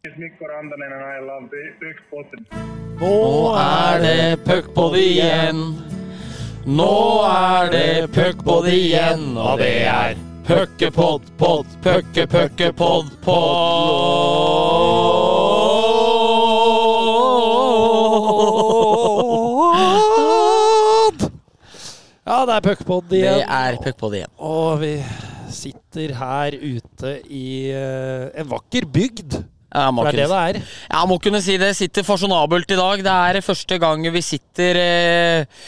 Mikko Rantanen og jeg lager puckpod. Nå er det puckpod igjen. Nå er det puckpod igjen, og det er puckepod, pod, pucke, pucke, pod, pod. Ja, det er puckpod Det er puckpod igjen. Og vi sitter her ute i eh, en vakker bygd. Jeg må, For det er det kunne, det er. jeg må kunne si det sitter fasjonabelt i dag. Det er første gang vi sitter eh,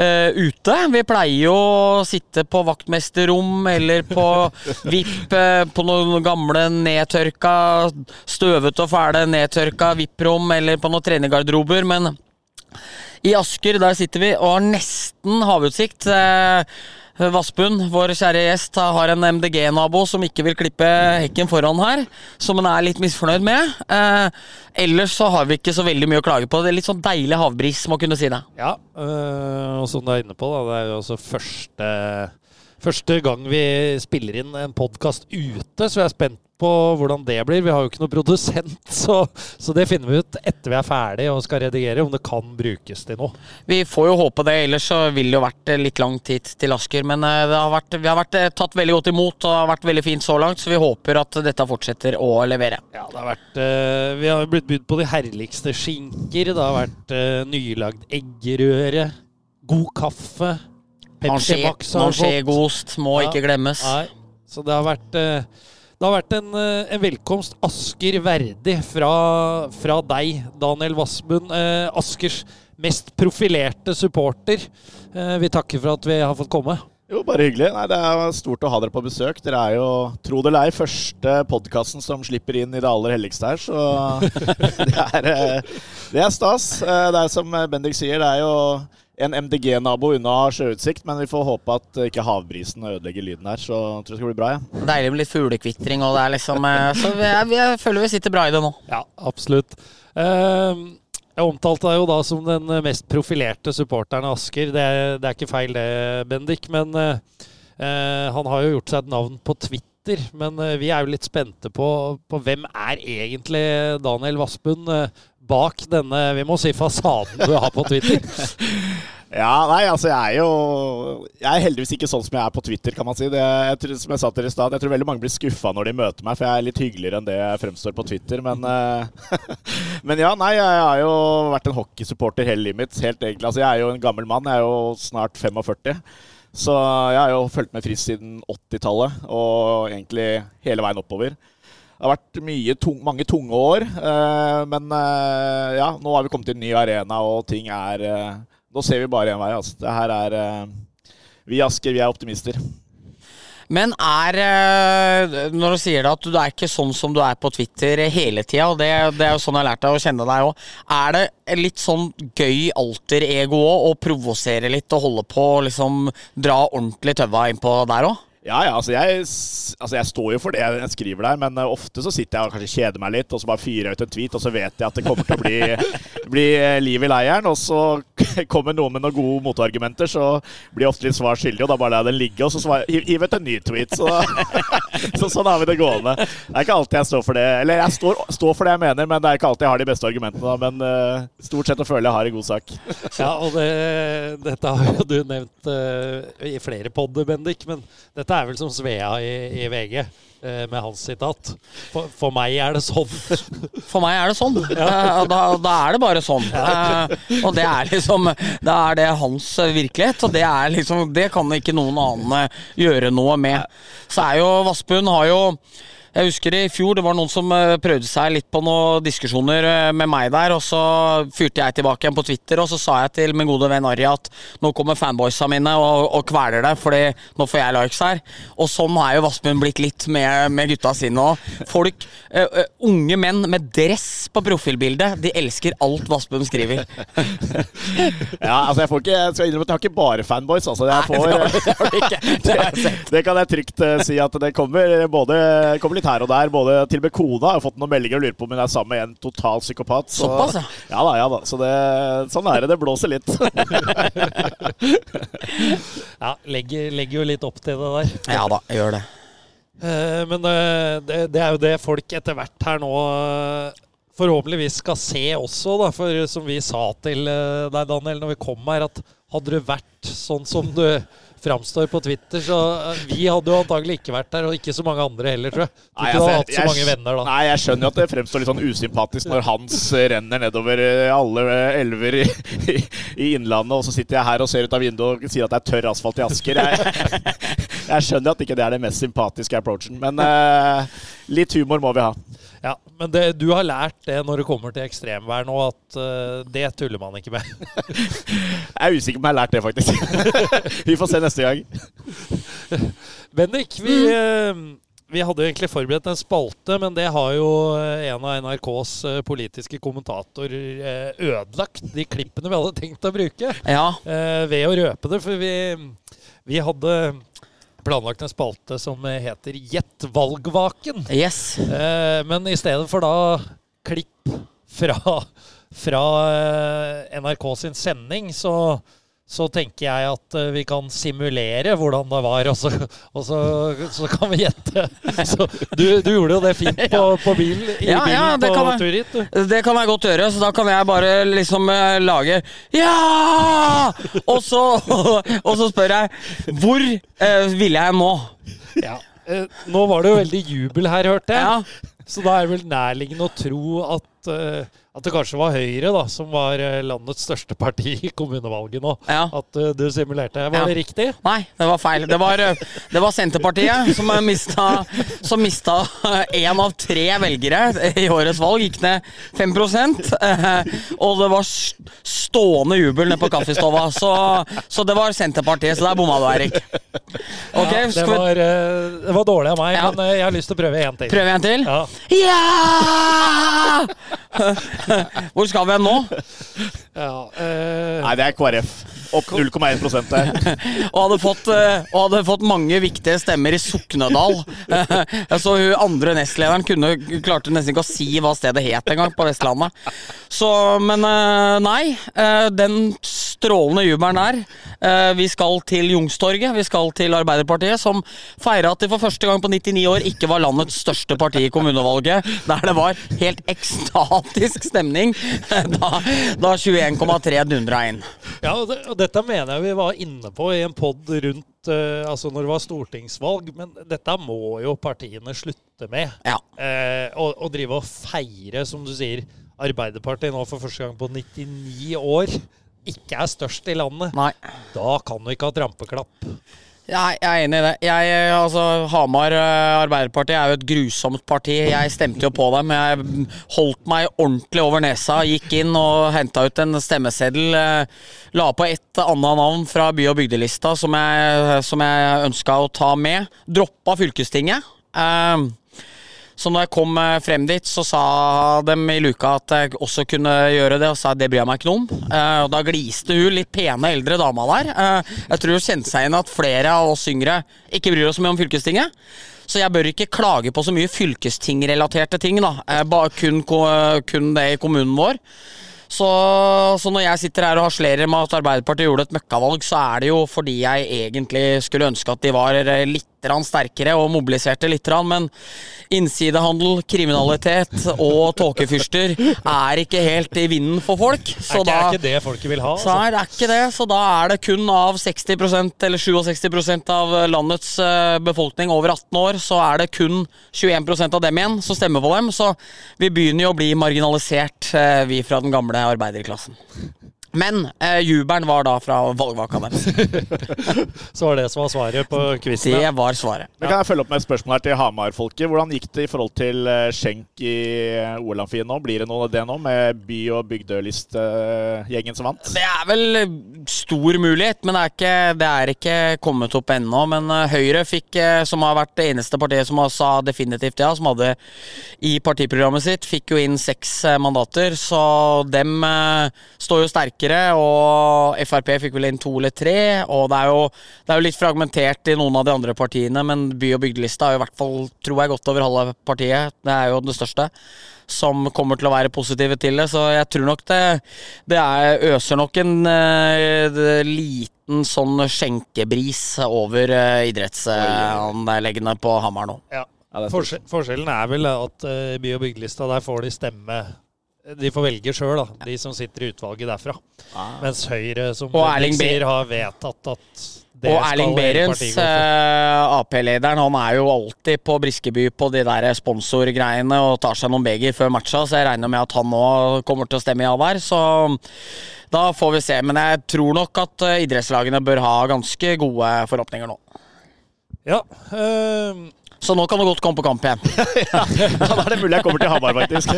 eh, ute. Vi pleier jo å sitte på vaktmesterrom eller på VIP eh, på noen gamle nedtørka, støvete og fæle nedtørka VIP-rom eller på noen trenergarderober, men i Asker, der sitter vi og har nesten havutsikt. Eh, Vassbund, vår kjære gjest, har en MDG-nabo som ikke vil klippe hekken foran her, som han er litt misfornøyd med. Eh, ellers så har vi ikke så veldig mye å klage på. Det er litt sånn deilig havbris, må kunne si det. Ja, øh, og som du er inne på, da, det er jo også første, første gang vi spiller inn en podkast ute, så jeg er spent på hvordan det blir. Vi har jo ikke noen produsent, så, så det finner vi ut etter vi er ferdig og skal redigere, om det kan brukes til noe. Vi får jo håpe det, ellers så vil det jo vært eh, litt lang tid til Asker. Men eh, det har vært, vi har vært eh, tatt veldig godt imot, og det har vært veldig fint så langt, så vi håper at dette fortsetter å levere. Ja, det har vært Vi har blitt budt på de herligste skinker. Det har vært nylagd eggerøre, god kaffe. Manchet-gost må Ja. ikke glemmes. Nei, så det har vært eh, det har vært en, eh, en velkomst Asker verdig fra, fra deg, Daniel Vassbund. Eh, Askers mest profilerte supporter. Eh, vi takker for at vi har fått komme. Jo, bare hyggelig. Nei, det er stort å ha dere på besøk. Dere er jo, tro det eller ei, første podkasten som slipper inn i det aller helligste her, så det er, det er stas. Det er som Bendik sier, det er jo en MDG-nabo unna sjøutsikt, men vi får håpe at ikke havbrisen ødelegger lyden her, så jeg tror det skal bli bra, ja. Deilig med litt fuglekvitring, og det er liksom eh, Så jeg, jeg føler vi sitter bra i det nå. Ja, absolutt. Eh, jeg omtalte deg jo da som den mest profilerte supporteren av Asker. Det, er- det er ikke feil det, Bendik, men eh, han har jo gjort seg et navn på Twitter. Men vi er jo litt spente på, på hvem er egentlig Daniel Vassbund bak denne, vi må si, fasaden du har på Twitter. Ja, nei, altså jeg er jo Jeg er heldigvis ikke sånn som jeg er på Twitter, kan man si. Det, jeg, tror- som jeg sa til i stad, jeg tror veldig mange blir skuffa når de møter meg, for jeg er litt hyggeligere enn det jeg fremstår på Twitter. Men, eh, men ja, nei, jeg har jo vært en hockeysupporter hele livet mitt. Helt egentlig. Altså, jeg er jo en gammel mann. Jeg er jo snart 45. Så jeg har jo fulgt med Frisk siden 80-tallet, og egentlig hele veien oppover. Det har vært tung, mange tunge år, eh, men eh, ja, nå har vi kommet til en ny arena, og ting er eh, Nå ser vi bare én vei. Altså. Det her er Vi i Asker, vi er optimister. Men er Når du sier det at du er ikke sånn som du er på Twitter hele tida, og det, det er jo sånn jeg har lært deg å kjenne deg òg, er det litt sånn gøy alter-ego òg, å provosere litt og holde på og liksom dra ordentlig tøva innpå der òg? Ja, ja, altså jeg, altså jeg står jo for det jeg skriver der, men eh, ofte så sitter jeg og kanskje kjeder meg litt, og så bare fyrer jeg ut en tweet, og så vet jeg at det kommer til å bli, bli eh, liv i leiren, og så kommer noen med noen gode motargumenter, så blir jeg ofte litt svar skyldig, og da bare lar jeg den ligge, og så hiver jeg ut en ny tweet. Så, så sånn har vi det gående. Det er ikke alltid jeg står for det, eller jeg står, står for det jeg mener, men det er ikke alltid jeg har de beste argumentene, men uh, stort sett å føle jeg har en god sak. Ja, og det, dette har jo du nevnt uh, i flere podder, Bendik, men dette er vel som Svea i, i VG. eh, Med hans sitat. For, for meg er det sånn. For meg er det sånn. Ja. da, da er det bare sånn. Eh, og det er liksom Da er det hans eh, virkelighet, og det er liksom Det kan ikke noen annen eh, gjøre noe med. Så er jo Vassbund har jo jeg husker i fjor det var noen som eh, prøvde seg litt på noen diskusjoner eh, med meg der, og så fyrte jeg tilbake igjen på Twitter, og så sa jeg til min gode venn Arja at nå kommer fanboysa mine og, og kveler deg, fordi nå får jeg likes her. Og sånn er jo Vassbund blitt litt med, med gutta sine òg. Folk, uh, unge menn med dress på profilbildet, de elsker alt Vassbund skriver. Ja, altså jeg får ikke, jeg skal innrømme at jeg har ikke bare fanboys, altså. Jeg får, Nei, det har det har. Det har. Det kan jeg trygt uh, si at det kommer både kommer litt her og der. Både til og med kona har fått noen meldinger og lurer på om hun er sammen med en total psykopat. Så, Såpass, ja. ja da, ja da. Så det, sånn er det. Det blåser litt. Ja, legger, legger jo litt opp til det der. Ja da, jeg gjør det. Eh, Men eh, det, det er jo det folk etter hvert her nå eh, forhåpentligvis skal se også, da. For som vi sa til deg, Daniel, når vi kom her, at hadde du vært sånn som du framstår på Twitter, så eh, vi hadde jo antagelig ikke vært der, og ikke så mange andre heller, tror jeg. Tror Nei, altså, hatt så mange venner da. Nei, jeg skjønner jo at det fremstår litt sånn usympatisk når Hans eh, renner nedover eh, alle elver i, i, i Innlandet, og så sitter jeg her og ser ut av vinduet og sier at det er tørr asfalt i Asker. Jeg, jeg skjønner at ikke det er den mest sympatiske approachen, men uh, litt humor må vi ha. Ja, Men det, du har lært det når det kommer til ekstremvær nå, at uh, det tuller man ikke med. Jeg er usikker på om jeg har lært det, faktisk. vi får se neste gang. Bendik, vi, uh, vi hadde jo egentlig forberedt en spalte, men det har jo eh, en av NRKs politiske kommentatorer uh, ødelagt, de klippene vi hadde tenkt å bruke, Ja. eh, ved å røpe det. For vi, vi hadde planlagt en spalte som heter Gjett valgvaken. Yes. Eh, men i stedet for da klipp fra, fra eh, NRK sin sending, så, så tenker jeg at eh, vi kan simulere hvordan det var, og så, og så, så kan vi gjette. Så du, du gjorde jo det fint på, på bil, i Ja, ja, bilen det på jeg. tur hit. Du. Det kan jeg godt gjøre, så da kan jeg bare liksom eh, lage Ja! Og så, og så spør jeg Hvor eh, ville jeg nå? Ja. Eh, nå var det jo veldig jubel her, hørte jeg. Ja. Så da er det vel nærliggende å tro at, eh, at det kanskje var Høyre da, som var eh, landets største parti i kommunevalget nå. Ja. At eh, du simulerte. Var Ja. det riktig? Nei, det var feil. Det var, det var Senterpartiet som mista Som mista én av tre velgere i årets valg. Gikk ned 5 eh, Og det var stående jubel nede på kaffestova. Så, så det var Senterpartiet. Så der bomma du, Eirik. Okay, Ja, det, var, det var dårlig av meg, men jeg har lyst til å prøve en til. prøve en til? Ja. Ja! Hvor skal vi hen nå? Ja, eh, Nei, det er KrF. Opp 0,1 der. og hadde, fått, eh, og hadde fått mange viktige stemmer i Soknedal. Jeg så hun andre nestlederen kunne, klarte nesten ikke å si hva stedet het engang på Vestlandet. Så, men eh, nei. eh, Den strålende jubelen der. Eh, Vi skal til Jungstorget, Vi skal til Arbeiderpartiet, som feira at de for første gang på 99 år ikke var landets største parti i kommunevalget. Der det var helt ekstatisk stemning da, da 21,3 dundra inn. ja og, dette mener jeg vi var inne på i en pod rundt eh, Altså når det var stortingsvalg, men dette må jo partiene slutte med. Ja. Eh, å, å drive og feire, som du sier, Arbeiderpartiet nå for første gang på 99 år ikke er størst i landet. Nei. Da kan du ikke ha trampeklapp. Jeg, jeg er enig i det. Jeg, eh, altså, Hamar eh, Arbeiderparti er jo et grusomt parti. Jeg stemte jo på dem. Jeg holdt meg ordentlig over nesa. Gikk inn og henta ut en stemmeseddel. eh, La på et annet navn fra by- og bygdelista som jeg, som jeg ønska å ta med. Droppa fylkestinget. Eh, så når jeg kom eh, frem dit, så sa de i luka at jeg også kunne gjøre det, og sa det bryr jeg meg ikke noe om. Eh, og da gliste hun, litt pene eldre dama der. Eh, jeg tror hun kjente seg inn at flere av oss yngre ikke bryr oss så mye om fylkestinget. Så jeg bør ikke klage på så mye fylkestingrelaterte ting, da. Bare kun, kun det i kommunen vår. Så, så når jeg sitter her og harselerer med at Arbeiderpartiet gjorde et møkkavalg, så er det jo fordi jeg egentlig skulle ønske at de var litt sterkere og mobiliserte litt, men innsidehandel, kriminalitet og tåkefyrster er ikke helt i vinden for folk. Er Så ikke, da, er ikke det folket vil ha? så Altså? nei, det er ikke det. Så da er det kun av 60% eller 67% av landets eh, befolkning over 18 år, så er det kun 21% av dem igjen som stemmer på dem. Så vi begynner jo å bli marginalisert, eh, vi fra den gamle arbeiderklassen. Men eh, jubelen var da fra valgvaka deres. Så var det som var svaret på quizen. Det var svaret. Men kan jeg følge opp med et spørsmål her til Hamar-folket? Hvordan gikk det i forhold til eh, skjenk i OL-amfien nå? Blir det noe av det nå, med by- og bygdelist-gjengen som vant? Det er vel eh, stor mulighet, men det er ikke, det er ikke kommet opp ennå. Men eh, Høyre fikk, eh, som har vært det eneste partiet som har sa definitivt ja, som hadde i partiprogrammet sitt, fikk jo inn seks eh, mandater. Så dem eh, står jo sterke svakere, og Frp fikk vel inn to eller tre. Og det er, jo, det er jo litt fragmentert i noen av de andre partiene, men by- og bygdelista er jo i hvert fall, tror jeg, godt over halve partiet. Det er jo det største. Som kommer til å være positive til det. Så jeg tror nok det, det er, øser nok en uh, liten sånn skjenkebris over uh, idrettsanleggene på Hamar nå. Ja. Ja, er forskjellen er vel at uh, by- og byggelista, der får de stemme De får velge sjøl, da, de som sitter i utvalget derfra. Ah. Mens Høyre, som Erling sier, har vedtatt at det Og Erling Berens, for. eh, Ap-lederen, han er jo alltid på Briskeby på de der sponsorgreiene og tar seg noen beger før matcha, så jeg regner med at han nå kommer til å stemme ja der. Så da får vi se. Men jeg tror nok at eh, idrettslagene bør ha ganske gode forhåpninger nå. Ja, eh, Så nå kan du godt komme på kamp igjen. Ja, da er det mulig jeg kommer til Hamar, faktisk.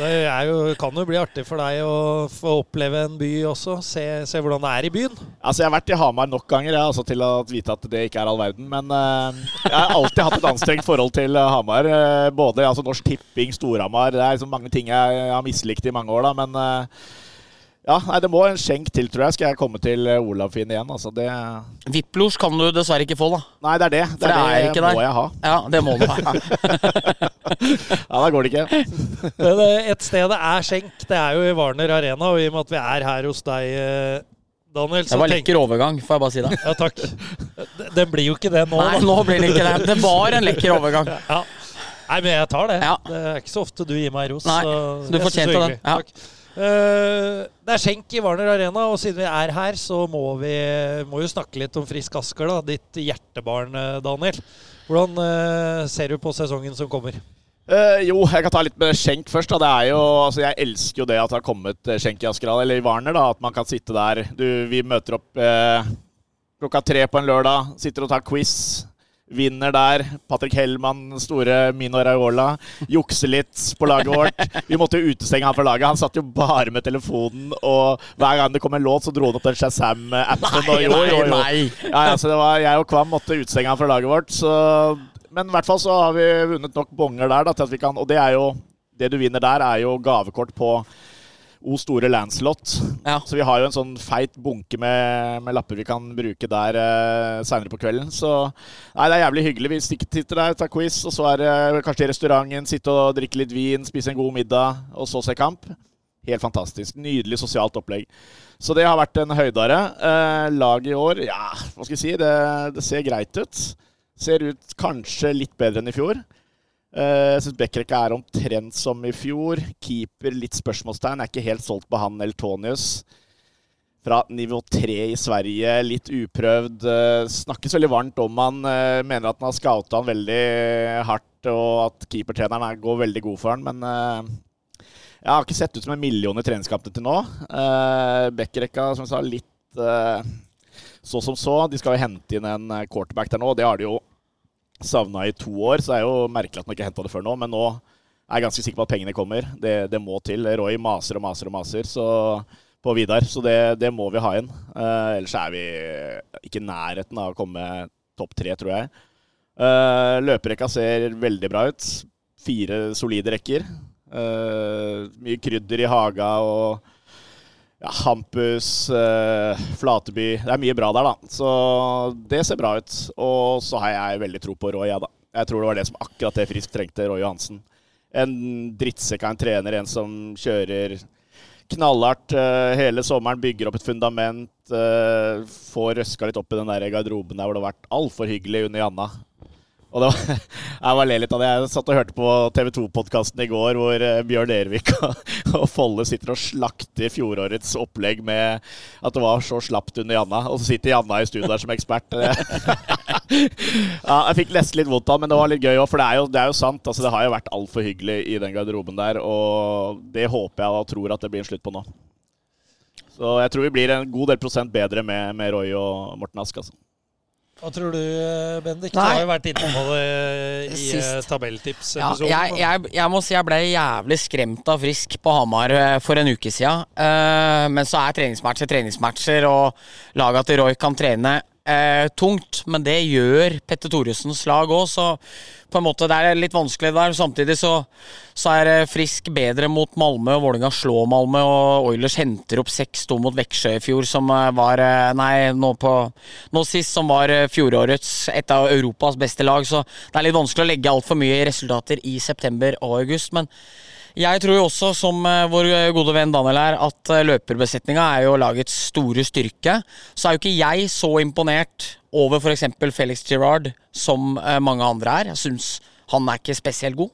det er jo, kan jo bli artig for deg å få oppleve en by også. Se, se hvordan det er i byen. Altså, Jeg har vært i Hamar nok ganger jeg, altså, til å vite at det ikke er all verden. Men uh, jeg har alltid hatt et anstrengt forhold til eh, Hamar. Uh, både altså, Norsk Tipping, Storhamar Det er liksom mange ting jeg har mislikt i mange år. da, Men eh, ja, nei, det må en skjenk til, tror jeg, skal jeg komme til eh, Olavfinn igjen. altså det... Viplos kan du dessverre ikke få, da. Nei, det er det. For det er ikke der. må jeg ha. Ja, det må du ha. Ja, Da går det ikke. Men eh, et sted det er skjenk, det er jo i Warner Arena. Og i og med at vi er her hos deg, eh, Daniel, Det var en lekker overgang, får jeg bare si det. Ja, takk. Det- Den blir jo ikke det nå, Nei, da. nå blir det ikke det. Det var en lekker overgang. Ja. Nei, men jeg tar det. Ja. Det er ikke så ofte du gir meg ros. Nei, så du fortjente det er den. Ja. Takk. Eh, det er skjenk i Warner Arena, og siden vi er her, så må vi må jo snakke litt om Frisk Asker, da. Ditt hjertebarn, eh, Daniel. Hvordan eh, ser du på sesongen som kommer? Uh, jo, jeg kan ta litt med skjenk først. Da. Det er jo, altså, jeg elsker jo det at det har kommet skjenk i Askerdal, eller i Warner. da, At man kan sitte der. Du, vi møter opp uh, klokka tre på en lørdag, sitter og tar quiz. Vinner der. Patrick Hellmann, store Mino Raiola. Jukser litt på laget vårt. Vi måtte jo utestenge han fra laget. Han satt jo bare med telefonen, og hver gang det kom en låt, så dro han opp den Shazam-appen. Nei, jo, jo, nei, jo. nei. Ja, ja, så det var, jeg og Kvam måtte utstenge han fra laget vårt. Så, men i hvert fall så har vi vunnet nok bonger der. Da, til at vi kan, og det er jo det du vinner der, er jo gavekort på O store Lancelot. Ja. Så vi har jo en sånn feit bunke med, med lapper vi kan bruke der uh, seinere på kvelden. Så nei, det er jævlig hyggelig. Vi stikker- sitter der, tar quiz, og så er det kanskje i restauranten, sitte og drikke litt vin, spise en god middag, og så se kamp. Helt fantastisk. Nydelig sosialt opplegg. Så det har vært en høydare. Eh, laget i år, ja, hva skal jeg si, det, det ser greit ut. Ser ut kanskje litt bedre enn i fjor. Eh, Jeg syns Bekkerekka er omtrent som i fjor. Keeper litt spørsmålstegn. Er ikke helt solgt på han Eltonius. Fra nivå tre i Sverige, litt uprøvd. eh, Snakkes veldig varmt om han. eh, Mener at han har scouta han veldig hardt, og at keepertreneren er- går veldig god for han. Men eh, jeg har ikke sett ut som en million i treningskampene til nå. Uh, Bekkerekka, som jeg sa, litt eh, så som så. De skal jo hente inn en eh, quarterback der nå, og det har de jo savna i to år, så det er jo merkelig at man ikke henta det før nå. Men nå er jeg ganske sikker på at pengene kommer. Det, det må til. Roy maser og maser og maser så, på Vidar, så det, det må vi ha inn. Uh, ellers er vi ikke i nærheten av å komme topp tre, tror jeg. Uh, løperekka ser veldig bra ut. Fire solide rekker. Uh, mye krydder i haga og ja, Hampus, eh, Flateby Det er mye bra der, da. Så det ser bra ut. Og så har jeg veldig tro på Roy, jeg, da. Jeg tror det var det som akkurat det Frisk trengte, Roy Johansen. En drittsekk av en trener, en som kjører knallhardt eh, hele sommeren, bygger opp et fundament. eh, får røska litt opp i den der garderoben der hvor det har vært altfor hyggelig under Janna. Og var, jeg var le litt av det. Jeg satt og hørte på TV 2-podkasten i går hvor eh, Bjørn Ervik og Folle sitter og slakter fjorårets opplegg med at det var så slapt under Janna. Og så sitter Janna i studio der som ekspert. ja, jeg fikk nesten litt vondt av men det var litt gøy òg. For det er, jo, det er jo sant. Altså, det har jo vært altfor hyggelig i den garderoben der. Og det håper jeg og tror at det blir en slutt på nå. Så jeg tror vi blir en god del prosent bedre med, med Roy og Morten Ask. Altså. Hva tror du, Bendik? Du har jo vært innom det i Sist. tabelltips. Ja, jeg, jeg, jeg må si jeg ble jævlig skremt av Frisk på Hamar eh, for en uke siden. Eh, men så er treningsmatcher treningsmatcher, og laga til Roy kan trene. Eh, tungt, men det gjør Petter Thoresens lag òg, så på en måte det er litt vanskelig der. Samtidig så, så er eh, Frisk bedre mot Malmö, og Vålerenga slår Malmö, og Oilers henter opp 6-2 mot Veksjø i fjor, som eh, var eh, Nei, nå, på, nå sist, som var fjorårets et av Europas beste lag, så det er litt vanskelig å legge altfor mye resultater i september og august. men jeg tror jo også, som vår gode venn Daniel her, at løperbesetninga er jo lagets store styrke. Så er jo ikke jeg så imponert over f.eks. Felix Girard, som mange andre er. Jeg syns han er ikke spesielt god.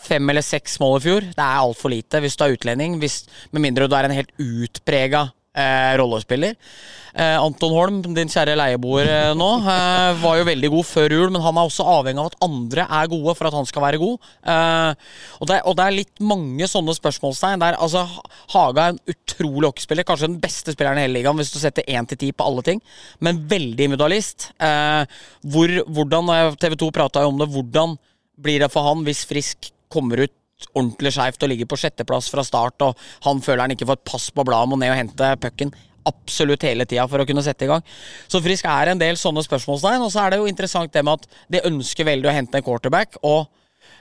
Fem eller seks mål i fjor, det er altfor lite hvis du er utlending. Hvis, med mindre du er en helt utprega uh, rollespiller. Eh, Anton Holm, din kjære leieboer eh, nå, eh, var jo veldig god før jul, men han er også avhengig av at andre er gode for at han skal være god. Og det, og det er litt mange sånne spørsmålstegn. Der, altså, Haga er en utrolig hockeyspiller, kanskje den beste spilleren i hele ligaen hvis du setter én til ti på alle ting, men veldig individualist. Hvor, hvordan, TV 2 prata jo om det, hvordan blir det for han hvis Frisk kommer ut ordentlig skeivt og ligger på sjetteplass fra start, og han føler han ikke får et pass på bladet om å ned og hente pucken absolutt hele tida for å kunne sette i gang. Så Frisk er en del sånne spørsmålstegn. Og så er det jo interessant det med at de ønsker veldig å hente en quarterback. og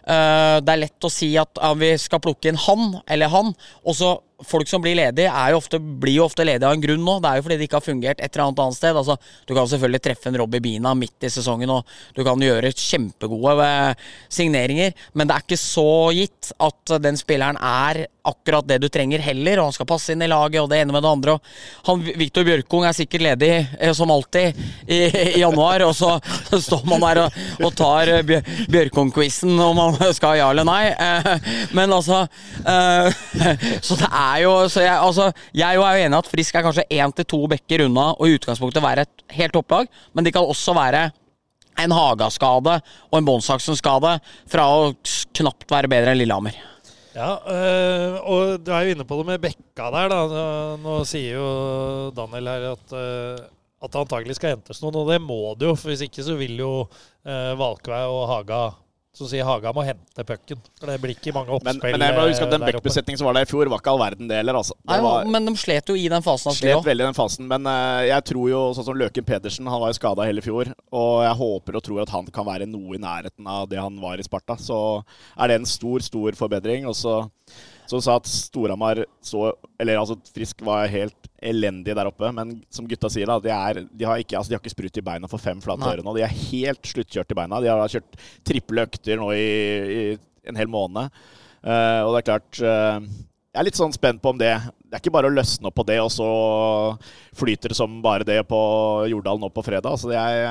uh, det er lett å si at uh, vi skal plukke inn han eller han, og så folk som blir ledige, jo ofte, blir jo ofte ledige av en grunn nå. Det er jo fordi det ikke har fungert et eller annet annet sted. Altså, du kan selvfølgelig treffe en Robbie Bina midt i sesongen, og du kan gjøre kjempegode eh, signeringer, men det er ikke så gitt at den spilleren er akkurat det du trenger heller, og han skal passe inn i laget og det ene med det andre. Han, Viktor Bjørkung er sikkert ledig eh, som alltid i, i, januar, og så står man der og, og tar eh, Bjørkung-quizen om han skal ja eller nei. Men altså Så det er jo så jeg, altså, jeg er jo enig at Frisk er kanskje én til to bekker unna og i utgangspunktet være et helt topplag, men de kan også være en Haga-skade og en Bonsaksen-skade fra å knapt være bedre enn Lillehammer. Ja, øh, og du er jo inne på det med Bekka der, da. Nå sier jo Daniel her at, øh, at det antagelig skal hentes noen, og det må det jo. For hvis ikke så vil jo øh, Valkvei og Haga så sier Haga må hente pucken. For det blir ikke mange oppspill. Men, men jeg må huske at den backbesetningen som var der i fjor, var ikke all verden det heller. Altså. Nei, var, men de slet jo i den fasen. Slet veldig i den fasen. Men uh, jeg tror jo, sånn som Løken Pedersen, han var jo skada hele fjor. Og jeg håper og tror at han kan være noe i nærheten av det han var i Sparta. Så er det en stor, stor forbedring. Og så som sa at Storhamar så Eller altså, Frisk var helt elendig der oppe. Men som gutta sier, da, de, er, de, har ikke, altså, de har ikke sprut i beina for fem flate øre nå. De er helt sluttkjørt i beina. De har kjørt triple økter nå i, i en hel måned. Uh, og det er klart uh, Jeg er litt sånn spent på om det Det er ikke bare å løsne opp på det, og så flyter det som bare det på Jordal nå på fredag. Altså, jeg,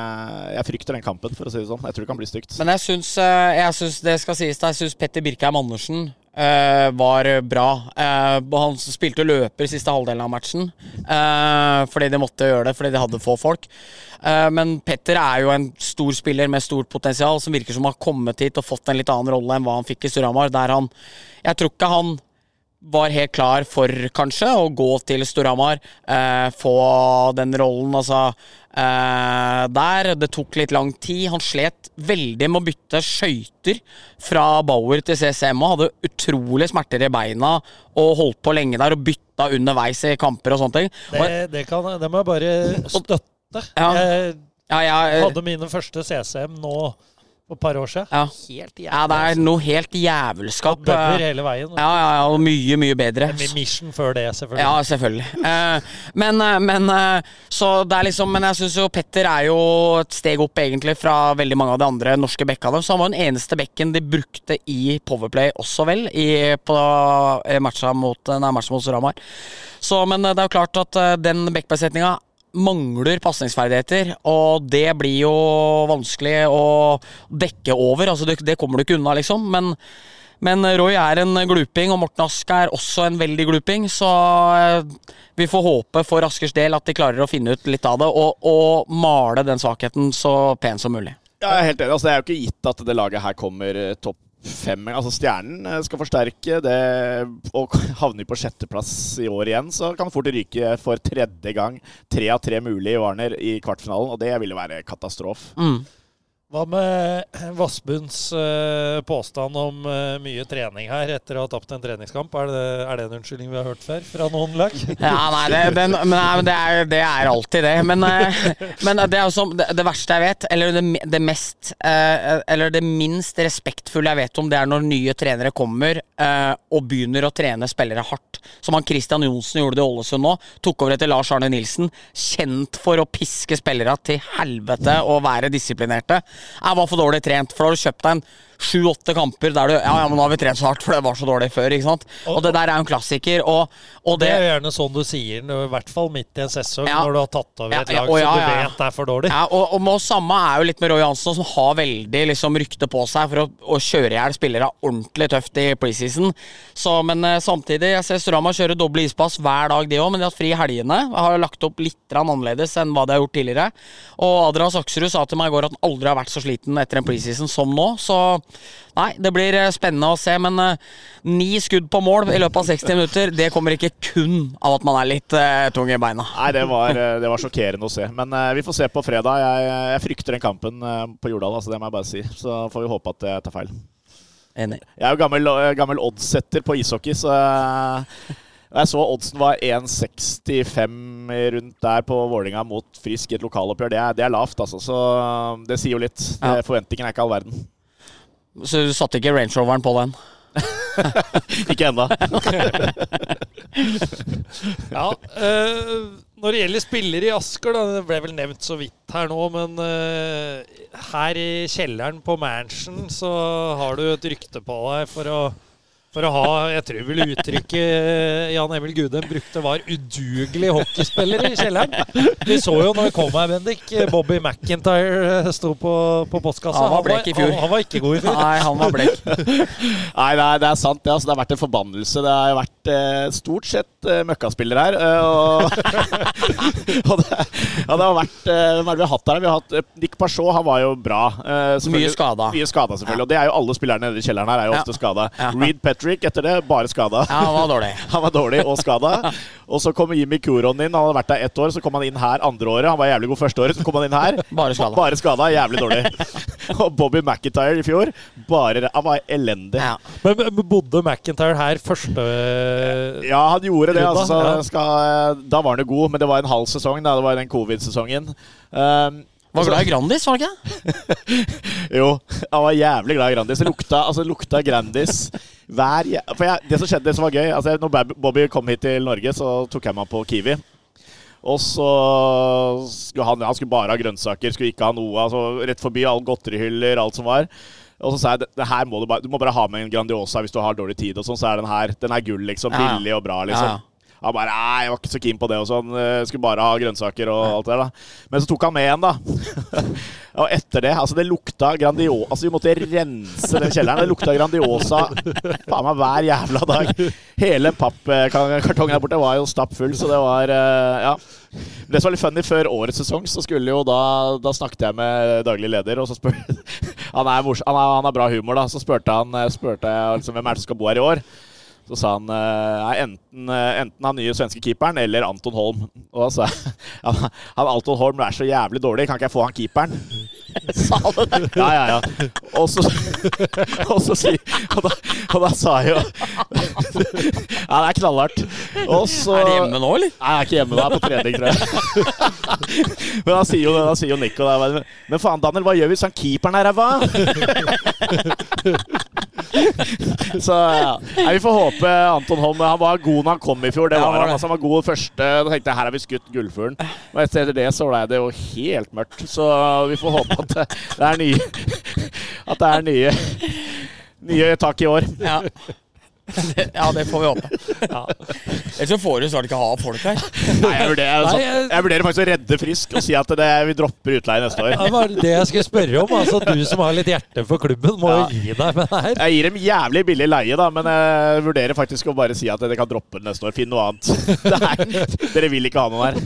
jeg, frykter den kampen, for å si det sånn. Jeg tror det kan bli stygt. Men jeg syns, eh, det skal sies, jeg syns Petter Birkheim Andersen var bra. Uh, han spilte løper siste halvdelen av matchen uh, fordi de måtte gjøre det, fordi de hadde få folk. men Petter er jo en stor spiller med stort potensial, som virker som har kommet hit og fått en litt annen rolle enn hva han fikk i Storhamar. Jeg tror ikke han var helt klar for, kanskje, å gå til Storhamar. få den rollen, altså Uh, der. Det tok litt lang tid. Han slet veldig med å bytte skøyter fra Bauer til CCM og hadde utrolig smerter i beina og holdt på lenge der og bytta underveis i kamper og sånne ting. Det, det, kan, det må jeg bare støtte. Ja. Jeg, ja, jeg hadde mine første CCM nå for et par år siden. Ja. ja, det er noe helt jævelskap. Bønder hele veien. Ja, ja, ja, og mye, mye bedre. Med mission før det, selvfølgelig. Ja, selvfølgelig. eh, men, eh, men, eh, så det er liksom Men jeg syns jo Petter er jo et steg opp, egentlig, fra veldig mange av de andre norske bekkene. Så han var den eneste bekken de brukte i Powerplay også, vel, i, på matcha mot, nei, matcha mot Storhamar. Så, men det er jo klart at den bekkbesetninga mangler pasningsferdigheter, og det blir jo vanskelig å dekke over. Altså, det, det kommer du ikke unna, liksom. Men, men, Roy er en gluping, og Morten Ask er også en veldig gluping. Så eh, vi får håpe for Askers del at de klarer å finne ut litt av det, og, og male den svakheten så pent som mulig. Ja, jeg er helt enig. Altså, det er jo ikke gitt at det laget her kommer eh, topp fem Altså Stjernen eh, skal forsterke det og havner på sjetteplass i år igjen, så kan fort ryke for tredje gang. Tre av tre mulig i Warner i kvartfinalen, og det ville være katastrofe. Mm. Hva med Vassbunds eh, påstand om eh, mye trening her etter å ha tapt en treningskamp? Er det, er det en unnskyldning vi har hørt før fra noen lag? Ja, nei, det, den, nei, det, er, det er alltid det. Men, eh, men det jo det, verste jeg vet, eller det, mest Eller det minst respektfulle jeg vet om, det er når nye trenere kommer og begynner å trene spillere hardt. Som han Christian Johnsen gjorde det i Ålesund nå. Tok over etter Lars Arne Nilsen. Kjent for å piske spillere til helvete og være disiplinerte. Jeg var for dårlig trent, for da har du kjøpt deg en sju-åtte kamper der du Ja, ja, men nå har vi trent så hardt, for det var så dårlig før, ikke sant. Og det der er jo en klassiker, og, og Det det er jo gjerne sånn du sier, når- i hvert fall midt i en sesong, Ja. når du har tatt over et ja, lag ja, som du vet er for dårlig. Ja, og, og med oss samme er jo litt med Roy Hansen, som har veldig liksom, rykte på seg for å, å kjøre i hjel spillere ordentlig tøft i preseason. Så, men eh, samtidig, jeg ser Strama kjøre doble ispass hver dag, de òg, men de har hatt fri i helgene. Jeg har lagt opp litt annerledes enn hva de har gjort tidligere. Og Adrian Saksrud sa til meg i går at han aldri har vært så sliten etter en preseason som nå. Så nei, det blir eh, spennende å se. Men uh, ni skudd på mål i løpet av 60 minutter, det kommer ikke kun av at man er litt uh, tung i beina. Nei, det var, det var sjokkerende å se. Men uh, vi får se på fredag. Jeg, jeg frykter den kampen på Jordal, altså, det må jeg bare si. Så får vi håpe at jeg tar feil. Enig. Jeg er jo gammel, gammel oddsetter på ishockey, så jeg så oddsen var 1,65 rundt der på Vålinga mot Frisk i et lokaloppgjør. Det er, det er lavt, altså. Så det sier jo litt. Ja. Forventningen er ikke all verden. Så du satte ikke Range Roveren på den? Ikke ennå. Ja, øh, når det gjelder spillere i Asker, da, det ble vel nevnt så vidt her nå, men øh, her i kjelleren på Mansion så har du et rykte på deg for å for å ha Jeg tror vel uttrykket eh, Jan Emil Gudem brukte var udugelig hockeyspiller i kjelleren. Vi så jo når vi kom her, Bendik, Bobby McIntyre eh, sto på, på postkassa. Han var blek i fjor. Han, han var ikke god i fjor. Nei, han var blek. Nei, det er, det er sant. Det, altså, det har vært en forbannelse. Det har vært eh, stort sett eh, møkkaspillere her. eh, og og det, ja, det har vært eh, Hva er det vi har hatt her? Vi har hatt Nick Parchot, han var jo bra. eh. Mye skada. Mye skada, selvfølgelig. Og det er jo alle spillerne nede i kjelleren her er jo Ja. ofte skada. Ja. Reed Petrick etter det, bare skada. Ja, han var dårlig. Han var dårlig og skada. Og så kom Jimmy Kuron inn. Han hadde vært der ett år, så kom han inn her andre året. Han var jævlig god første året, så kom han inn her. Bare skada. Bare skada, jævlig dårlig. Og Bobby McIntyre i fjor, bare Han var elendig. Ja. Men, men bodde McIntyre her første Ja, han gjorde det. Altså, ja. skal, da var han jo god, men det var en halv sesong. Da. Det var den covid-sesongen. Um, Var glad i Grandis, var han ikke det? jo, han var jævlig glad i Grandis. Det lukta, altså, lukta Grandis hver For jeg, Det som skjedde, det som var gøy altså, Når Bobby kom hit til Norge, så tok jeg meg på Kiwi. Og så skulle han, han skulle bare ha grønnsaker, skulle ikke ha noe. Altså, rett forbi alle godterihyller, alt som var. Og så sa jeg det, her må du, bare, du må bare ha med en Grandiosa hvis du har dårlig tid. Og sånn, så er den her den er gull, liksom. Billig og bra, liksom. Han bare Nei, jeg var ikke så keen på det og sånn. Skulle bare ha grønnsaker og alt det der, da. Men så tok han med en, da. og etter det Altså, det lukta Grandiosa Altså, vi måtte rense den kjelleren. Det lukta Grandiosa faen meg hver jævla dag. Hele pappkartongen der borte var jo stappfull, så det var eh, Ja. Det som var litt funny, før årets sesong så skulle jo da Da snakket jeg med daglig leder, og så spør Han er, han er, han har bra humor, da. Så spurte han eh, spurte jeg liksom, hvem er det som skal bo her i år. Så sa han eh, nei, enten, eh, enten han nye svenske keeperen eller Anton Holm. Og da sa jeg han, han Anton Holm er så jævlig dårlig, kan ikke jeg få han keeperen? sa han det? Ja, ja, ja. Og så, og så si, og, da, og da sa jeg jo Ja, det er knallhardt. Og så Er de hjemme nå, eller? Nei, jeg er ikke hjemme nå. Jeg er på trening, tror jeg. Men da sier jo, da sier jo Nico det. men, men faen, Daniel, hva gjør vi hvis han keeperen er ræva? Så ja. Nei, vi får håpe Anton Holm Han var god når han kom i fjor. Det var ja, han. Altså, han var god første. Da tenkte jeg her har vi skutt gullfuglen. Og etter det så ble det jo helt mørkt. Så vi får håpe at det, det er nye At det er nye Nye tak i år. Ja. Det, ja, det får vi håpe. Ellers så får du snart ikke ha folk her. Nei, jeg vurderer, Nei, jeg- jeg vurderer faktisk å redde Frisk og si at det, vi dropper utleie neste år. Det var det jeg skulle spørre om. Altså, du som har litt hjerte for klubben, må Ja. jo gi deg med det her. Jeg gir dem jævlig billig leie, da, men jeg vurderer faktisk å bare si at dere kan droppe det neste år. Finn noe annet. Det er, dere vil ikke ha noe her.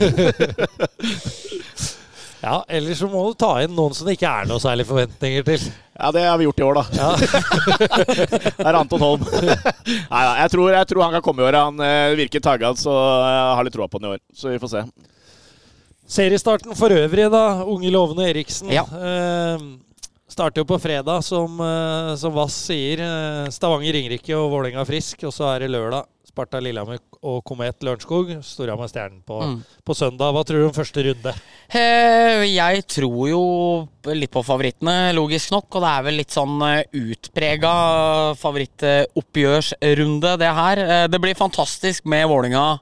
Ja, Ellers så må du ta inn noen som det ikke er noe særlig forventninger til. Ja, det har vi gjort i år, da. Ja. Det er Anton Holm. Nei da, jeg tror, jeg tror han kan komme i år. Han eh, virker taggad, så jeg har litt troa på han i år. Så vi får se. Seriestarten for øvrig, da. Unge lovende Eriksen. Ja. Eh, Starter jo på fredag, som, eh, som Vass sier. Eh, Stavanger, Ringerike og Vålerenga Frisk. Og så er det lørdag. Sparta Lillehammer og Komet Lørenskog. Storhamar Stjernen på, Mm. på søndag. Hva tror du om første runde? Eh, Jeg tror jo litt på favorittene, logisk nok. Og det er vel litt sånn utprega favorittoppgjørsrunde, det her. Eh, Det blir fantastisk med Vålinga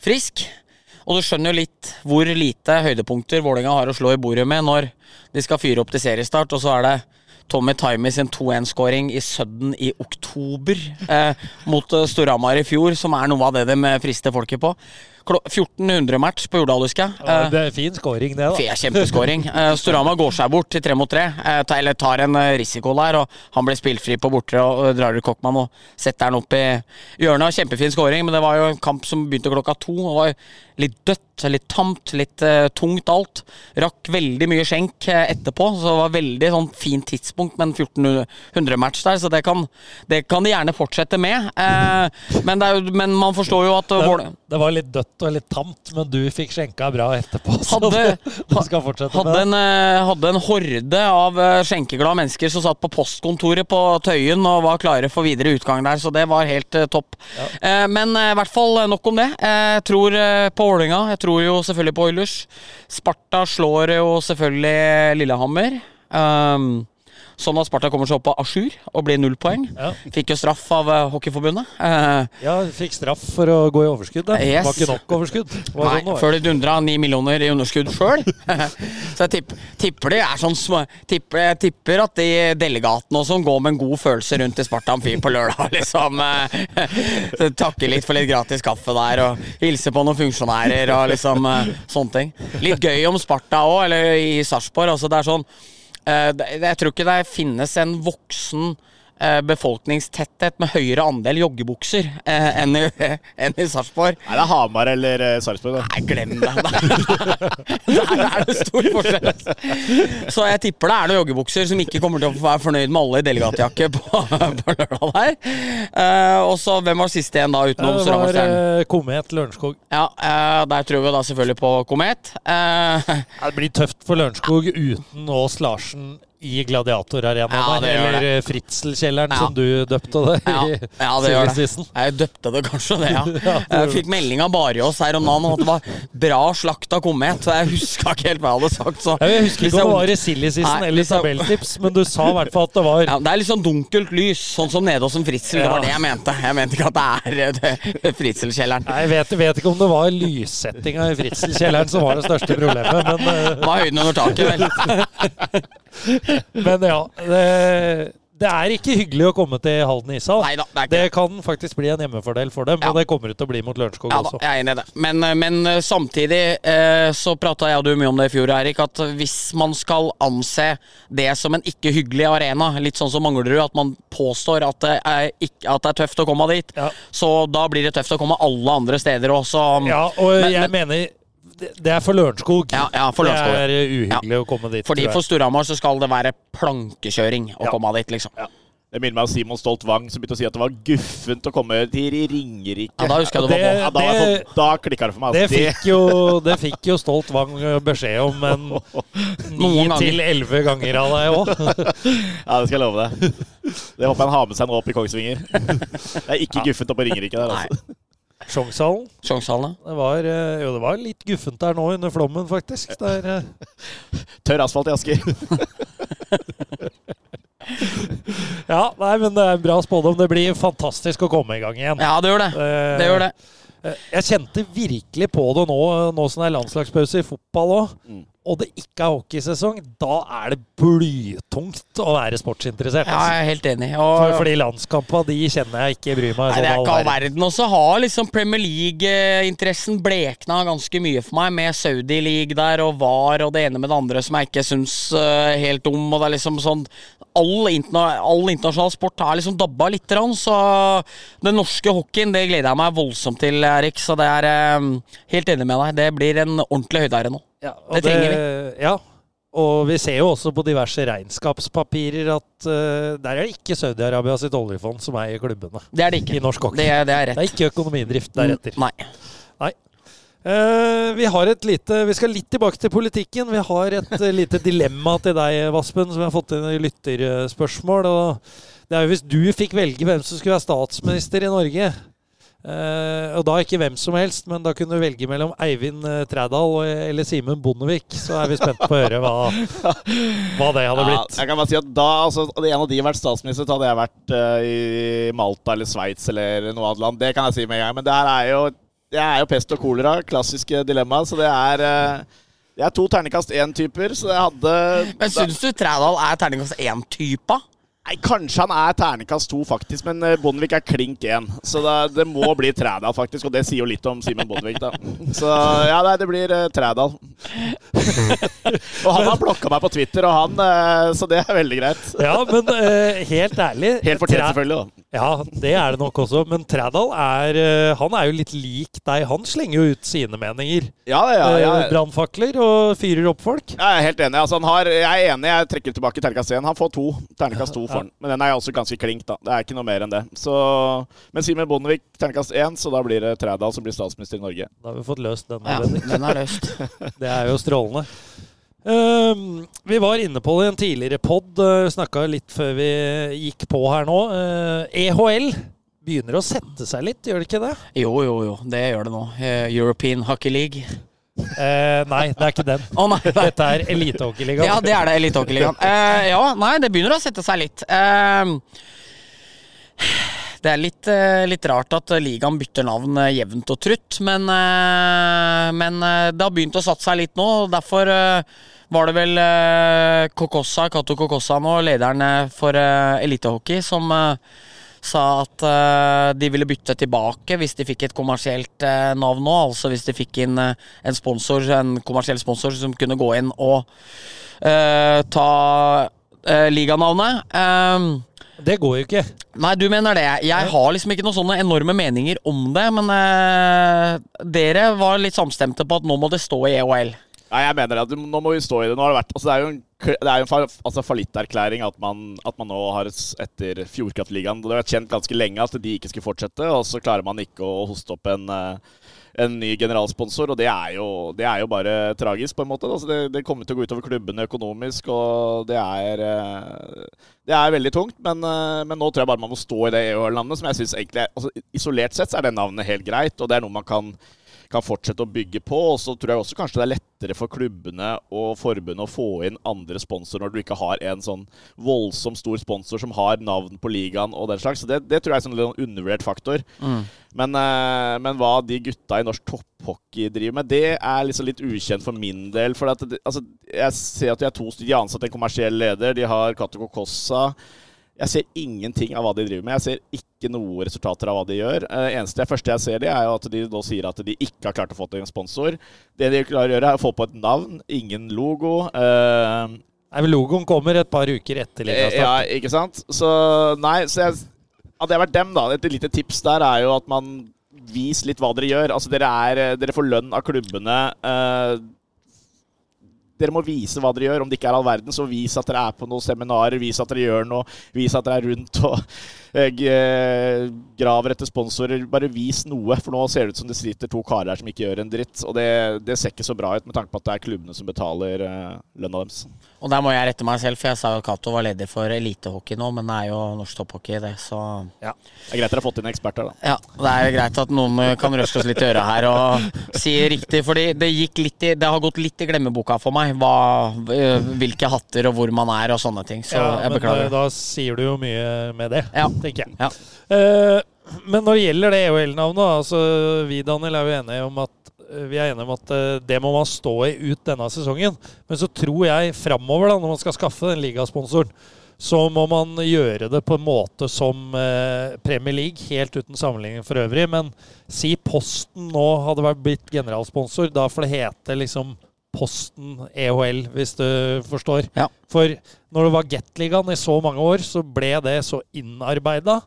frisk. Og du skjønner jo litt hvor lite høydepunkter Vålinga har å slå i bordet med når de skal fyre opp til seriestart, og så er det Tommy Timey sin 2-1-skåring i Sudden i oktober eh, mot eh, Storhamar i fjor, som er noe av det de eh, frister folket på. 1400 match på Jordal, husker jeg. Ja, Eh, det er fin scoring, det, da. Kjempeskåring. Storhamar går seg bort til tre mot tre, eller tar en risiko der. og Han blir spillfri på bortre og drar ut Kokkmann og setter den opp i hjørnet. Kjempefin skåring, men det var jo en kamp som begynte klokka to. og var litt dødt, litt tamt, litt uh, tungt alt. Rakk veldig mye skjenk eh, etterpå, så det var veldig sånn fint tidspunkt med en 1400-match der, så det kan, det kan de gjerne fortsette med. Uh, men, det jo, men man forstår jo at Det, det var litt dødt og litt tamt, men du fikk skjenka bra etterpå. Så Hadde- du skal fortsette med Hadde det. en, hadde en horde av skjenkeglade mennesker som satt på postkontoret på Tøyen og var klare for videre utgang der, så det var helt topp. Eh, men i hvert fall nok om det. Jeg tror på Vålerenga. Jeg tror jo selvfølgelig på Oilers. Sparta slår jo selvfølgelig Lillehammer. Um, Sånn at Sparta kommer seg opp på a jour og blir null poeng. Ja. Fikk jo straff av eh, Hockeyforbundet. Eh, Ja, fikk straff for å gå i overskudd. Da. Yes. Var ikke nok overskudd. Var Nei, sånn før de dundra ni millioner i underskudd sjøl. så jeg tipper, tipper de er sånn små tipper, Jeg tipper at de delegatene og sånn går med en god følelse rundt i Sparta Amfi på lørdag. liksom eh, Takke litt for litt gratis kaffe der, og hilse på noen funksjonærer og liksom sånne ting. Litt gøy om Sparta òg, eller i Sarpsborg. Altså, det er sånn det- Jeg tror ikke det finnes en voksen eh, befolkningstetthet med høyere andel joggebukser eh, enn i, enn i Sarpsborg. Nei, det er Hamar eller uh, Sarpsborg, da. Nei, glem det. Der er det stor forskjell. altså. Så jeg tipper det er noen joggebukser som ikke kommer til å være fornøyd med alle i delegatjakke på, på lørdag der. Eh, og så hvem var siste igjen da, utenom Det var eh, Komet Lørenskog. Ja, eh, der tror vi da selvfølgelig på Komet. Eh, det blir tøft for Lørenskog uten Ås Larsen i Gladiatorarenaen. Ja, eller eh, Fritzelkjelleren, Ja. som du døpte det ja, ja, det gjør det. Jeg døpte det kanskje det, ja. Jeg fikk melding av Barjås her om dagen om at det var bra slakt av Komet. Så jeg huska ikke helt hva jeg hadde sagt. Så Jeg husker ikke om det var i Silly-sissen eller Isabeltips, men du sa i hvert fall at det var Ja, det er litt sånn dunkelt lys, sånn som nede hos en Fritzel. Det var det jeg mente. Jeg mente ikke at det er eh, Fritzelkjelleren. Jeg vet, vet ikke om det var lyssettinga i Fritzelkjelleren som var det største problemet, men, eh, Det var høyden under taket, vel. men ja. Det, det er ikke hyggelig å komme til Halden ishall. Neida, det det. kan faktisk bli en hjemmefordel for dem, Ja. og det kommer det til å bli mot Lørenskog Ja også. jeg er enig i det. Men, eh, men eh, samtidig eh, så prata jeg og du mye om det i fjor, Erik, at hvis man skal anse det som en ikke hyggelig arena, litt sånn som Manglerud, at man påstår at det er, ikke, at det er tøft å komme dit, Ja. så da blir det tøft å komme alle andre steder også. Ja, og Men- jeg men- mener det det er for Lørenskog. Ja, ja, for Lørenskog. Det er uhyggelig uhyggelig å komme dit. Fordi for Storhamar så skal det være plankekjøring å Ja. komme dit, liksom. Det minner meg om Simon Stolt Wang, som begynte å si at det var guffent å komme til Ringerike. Ja, da husker jeg Det- var på. Ja, da, det- da klikka det for meg. Det altså. fikk, jo, det fikk jo Stolt Wang beskjed om en ni til elleve ganger av deg òg. Ja, det skal jeg love deg. Det håper jeg han har med seg nå opp i Kongsvinger. Det er ikke guffent oppe på Ringerike der, Nei. Altså. Sjongshallen. ja. Det var, eh, jo, det var litt guffent der nå under flommen, faktisk. Der, eh, Tørr asfalt i Asker. ja, nei, men det er bra spådom. Det blir fantastisk å komme i gang igjen. Ja, det gjør det. Eh, Det gjør det. Jeg kjente virkelig på det nå, nå som det er landslagspause i fotball òg. Mm. Og det ikke er hockeysesong. Da er det blytungt å være sportsinteressert. Ja, jeg er helt enig. For, for fordi landskampene de kjenner jeg ikke bryr meg Nei, sånn det er ikke all verden. Og så har liksom Premier League-interessen blekna ganske mye for meg, med Saudi League der og VAR og det ene med det andre som jeg ikke syns eh, helt om. Og det er liksom sånn All, interna all internasjonal sport har liksom dabba lite grann, så den norske hockeyen det gleder jeg meg voldsomt til, Erik. Så det er eh, helt enig med deg. Det blir en ordentlig høydere nå. Ja, Det trenger Ja, og vi ser jo også på diverse regnskapspapirer at uh, der er det ikke Saudi-Arabia sitt oljefond som eier klubbene Det er det i ikke. norsk hockey. Det, det er Det er ikke økonomidrift deretter. Nei. Eh, vi har et lite Vi skal litt tilbake til politikken. Vi har et eh, lite dilemma til deg, Vaspen, som vi har fått inn i lytterspørsmål. Og det er jo hvis du fikk velge hvem som skulle være statsminister i Norge. Eh, og da ikke hvem som helst, men da kunne du velge mellom Eivind uh, Trædal eller Simen Bondevik. Så er vi spent på å høre hva, hva det hadde Ja, blitt. jeg kan bare si at da, altså, Hadde en av de vært statsminister, så hadde jeg vært uh, i Malta eller Sveits eller noe annet land. Det kan jeg si med en gang. Men det her er jo, det er jo pest og kolera. Klassiske dilemma. Så det er Det er to terningkast én-typer, så jeg hadde Men syns du Trædal er terningkast én-typa? Nei, Kanskje han er ternekast to, faktisk, men eh, Bondevik er klink én. Så det, det må bli Trædal, faktisk. Og det sier jo litt om Simen Bondevik, da. Så ja, nei, det blir uh, Trædal. og han har blokka meg på Twitter, og han, uh, så det er veldig greit. Ja, men uh, helt ærlig Helt fortjent, selvfølgelig. da Ja, det er det nok også. Men Trædal er, han er jo litt lik deg. Han slenger jo ut sine meninger. Ja, ja, ja. Brannfakler og fyrer opp folk. Jeg er helt enig. Altså, han har, jeg er enig, jeg trekker tilbake ternekast 1. Han får to. Ternekast 2 for den. Men den er også ganske klink, da. Det er ikke noe mer enn det. Så, men Simen Bondevik terningkast 1, så da blir det Trædal som blir statsminister i Norge. Da har vi fått løst den. Ja, den er løst. Det er jo strålende. Ehm, vi var inne på det i en tidligere pod, uh, snakka litt før vi gikk på her nå. Uh, EHL begynner å sette seg litt, gjør det ikke det? Jo, jo, jo. Det gjør det nå. Eh, European Hockey League. Eh, nei, det er ikke den. Oh, nei, nei. Dette er Elitehockeyligaen. Ja, det er det. Elitehockeyligaen. Eh, ja, nei, det begynner å sette seg litt. Eh, det er litt, eh, litt rart at ligaen bytter navn eh, jevnt og trutt, men, eh, men det har begynt å satse seg litt nå. og Derfor var det vel Kokossa, Kato Kokossa nå, lederen for eh, elitehockey, som sa at eh, de ville bytte tilbake hvis de fikk et kommersielt eh, navn nå. Altså hvis de fikk inn eh, en sponsor, en kommersiell sponsor som kunne gå inn og ta liganavnet. Um, Det går jo ikke. Nei, du mener det. Jeg har liksom ikke noen sånne enorme meninger om det, men dere var litt samstemte på at nå må det stå i EOL. Nei, jeg mener at nå må vi stå i det. Nå har det vært, altså det er jo en, det er en altså fallitterklæring at at man nå har etter Fjordkraftligaen Det har vært kjent ganske lenge at de ikke skulle fortsette, og så klarer man ikke å hoste opp en, eh, en ny generalsponsor, og det er jo, det er jo bare tragisk, på en måte. Altså det, det kommer til å gå utover klubbene økonomisk, og det er eh, Det er veldig tungt, men, eh, men nå tror jeg bare man må stå i det EU-navnet, som jeg syns egentlig altså, Isolert sett så er det navnet helt greit, og det er noe man kan kan fortsette å bygge på. Og så tror jeg også kanskje det er lettere for klubbene og forbundet å få inn andre sponsorer når du ikke har en sånn voldsomt stor sponsor som har navn på ligaen og den slags. Så det, det tror jeg er en sånn undervurdert faktor. Men, eh, men hva de gutta i norsk topphockey driver med, det er liksom litt ukjent for min del. For at altså, jeg ser at de er to. De har ansatt en kommersiell leder. De har Cato Kokossa. Jeg ser ingenting av hva de driver med. Jeg ser ikke noe resultater av hva de gjør. Det eneste første jeg ser, de er jo at de nå sier at de ikke har klart å få til en sponsor. Det de klarer å gjøre, er å få på et navn, ingen logo. Uh, Nei, men Logoen kommer et par uker etter ja, ikke sant? Så nei, så jeg, hadde jeg vært dem, da Et lite tips der er jo at man Vis litt hva dere gjør. Altså, dere, er, dere får lønn av klubbene. Eh, dere må vise hva dere gjør. Om det ikke er all verden, så vis at dere er på noen seminarer. Vis at dere gjør noe. Vis at dere er rundt og graver etter sponsorer. Bare vis noe, for nå ser det ut som det sitter to karer her som ikke gjør en dritt. Og det, det ser ikke så bra ut, med tanke på at det er klubbene som betaler uh, lønna deres. Og der må jeg rette meg selv, for jeg sa jo at Cato var leder for elitehockey nå, men det er jo norsk topphockey, det, så ja. Det er greit dere har fått inn eksperter, da. Ja, det er jo greit at noen eh, kan røske oss litt i øret her og si riktig, fordi det gikk litt i Det har gått litt i glemmeboka for meg, hva, eh, hvilke hatter og hvor man er og sånne ting, så Ja, jeg men beklager. eh, da sier du jo mye med det, Ja. Tenker jeg. Ja. Uh, men når det gjelder det EHL-navnet, altså, vi Daniel er jo enige om at eh, vi er enige om at eh, det må man stå i ut denne sesongen. Men så tror jeg framover, da, når man skal skaffe den ligasponsoren, så må man gjøre det på en måte som Premier League, helt uten sammenligning for øvrig. Men si Posten nå hadde vært blitt generalsponsor, da får det hete liksom Posten EHL, hvis du forstår. Ja. For når det var Gateligaen i så mange år, så ble det så innarbeida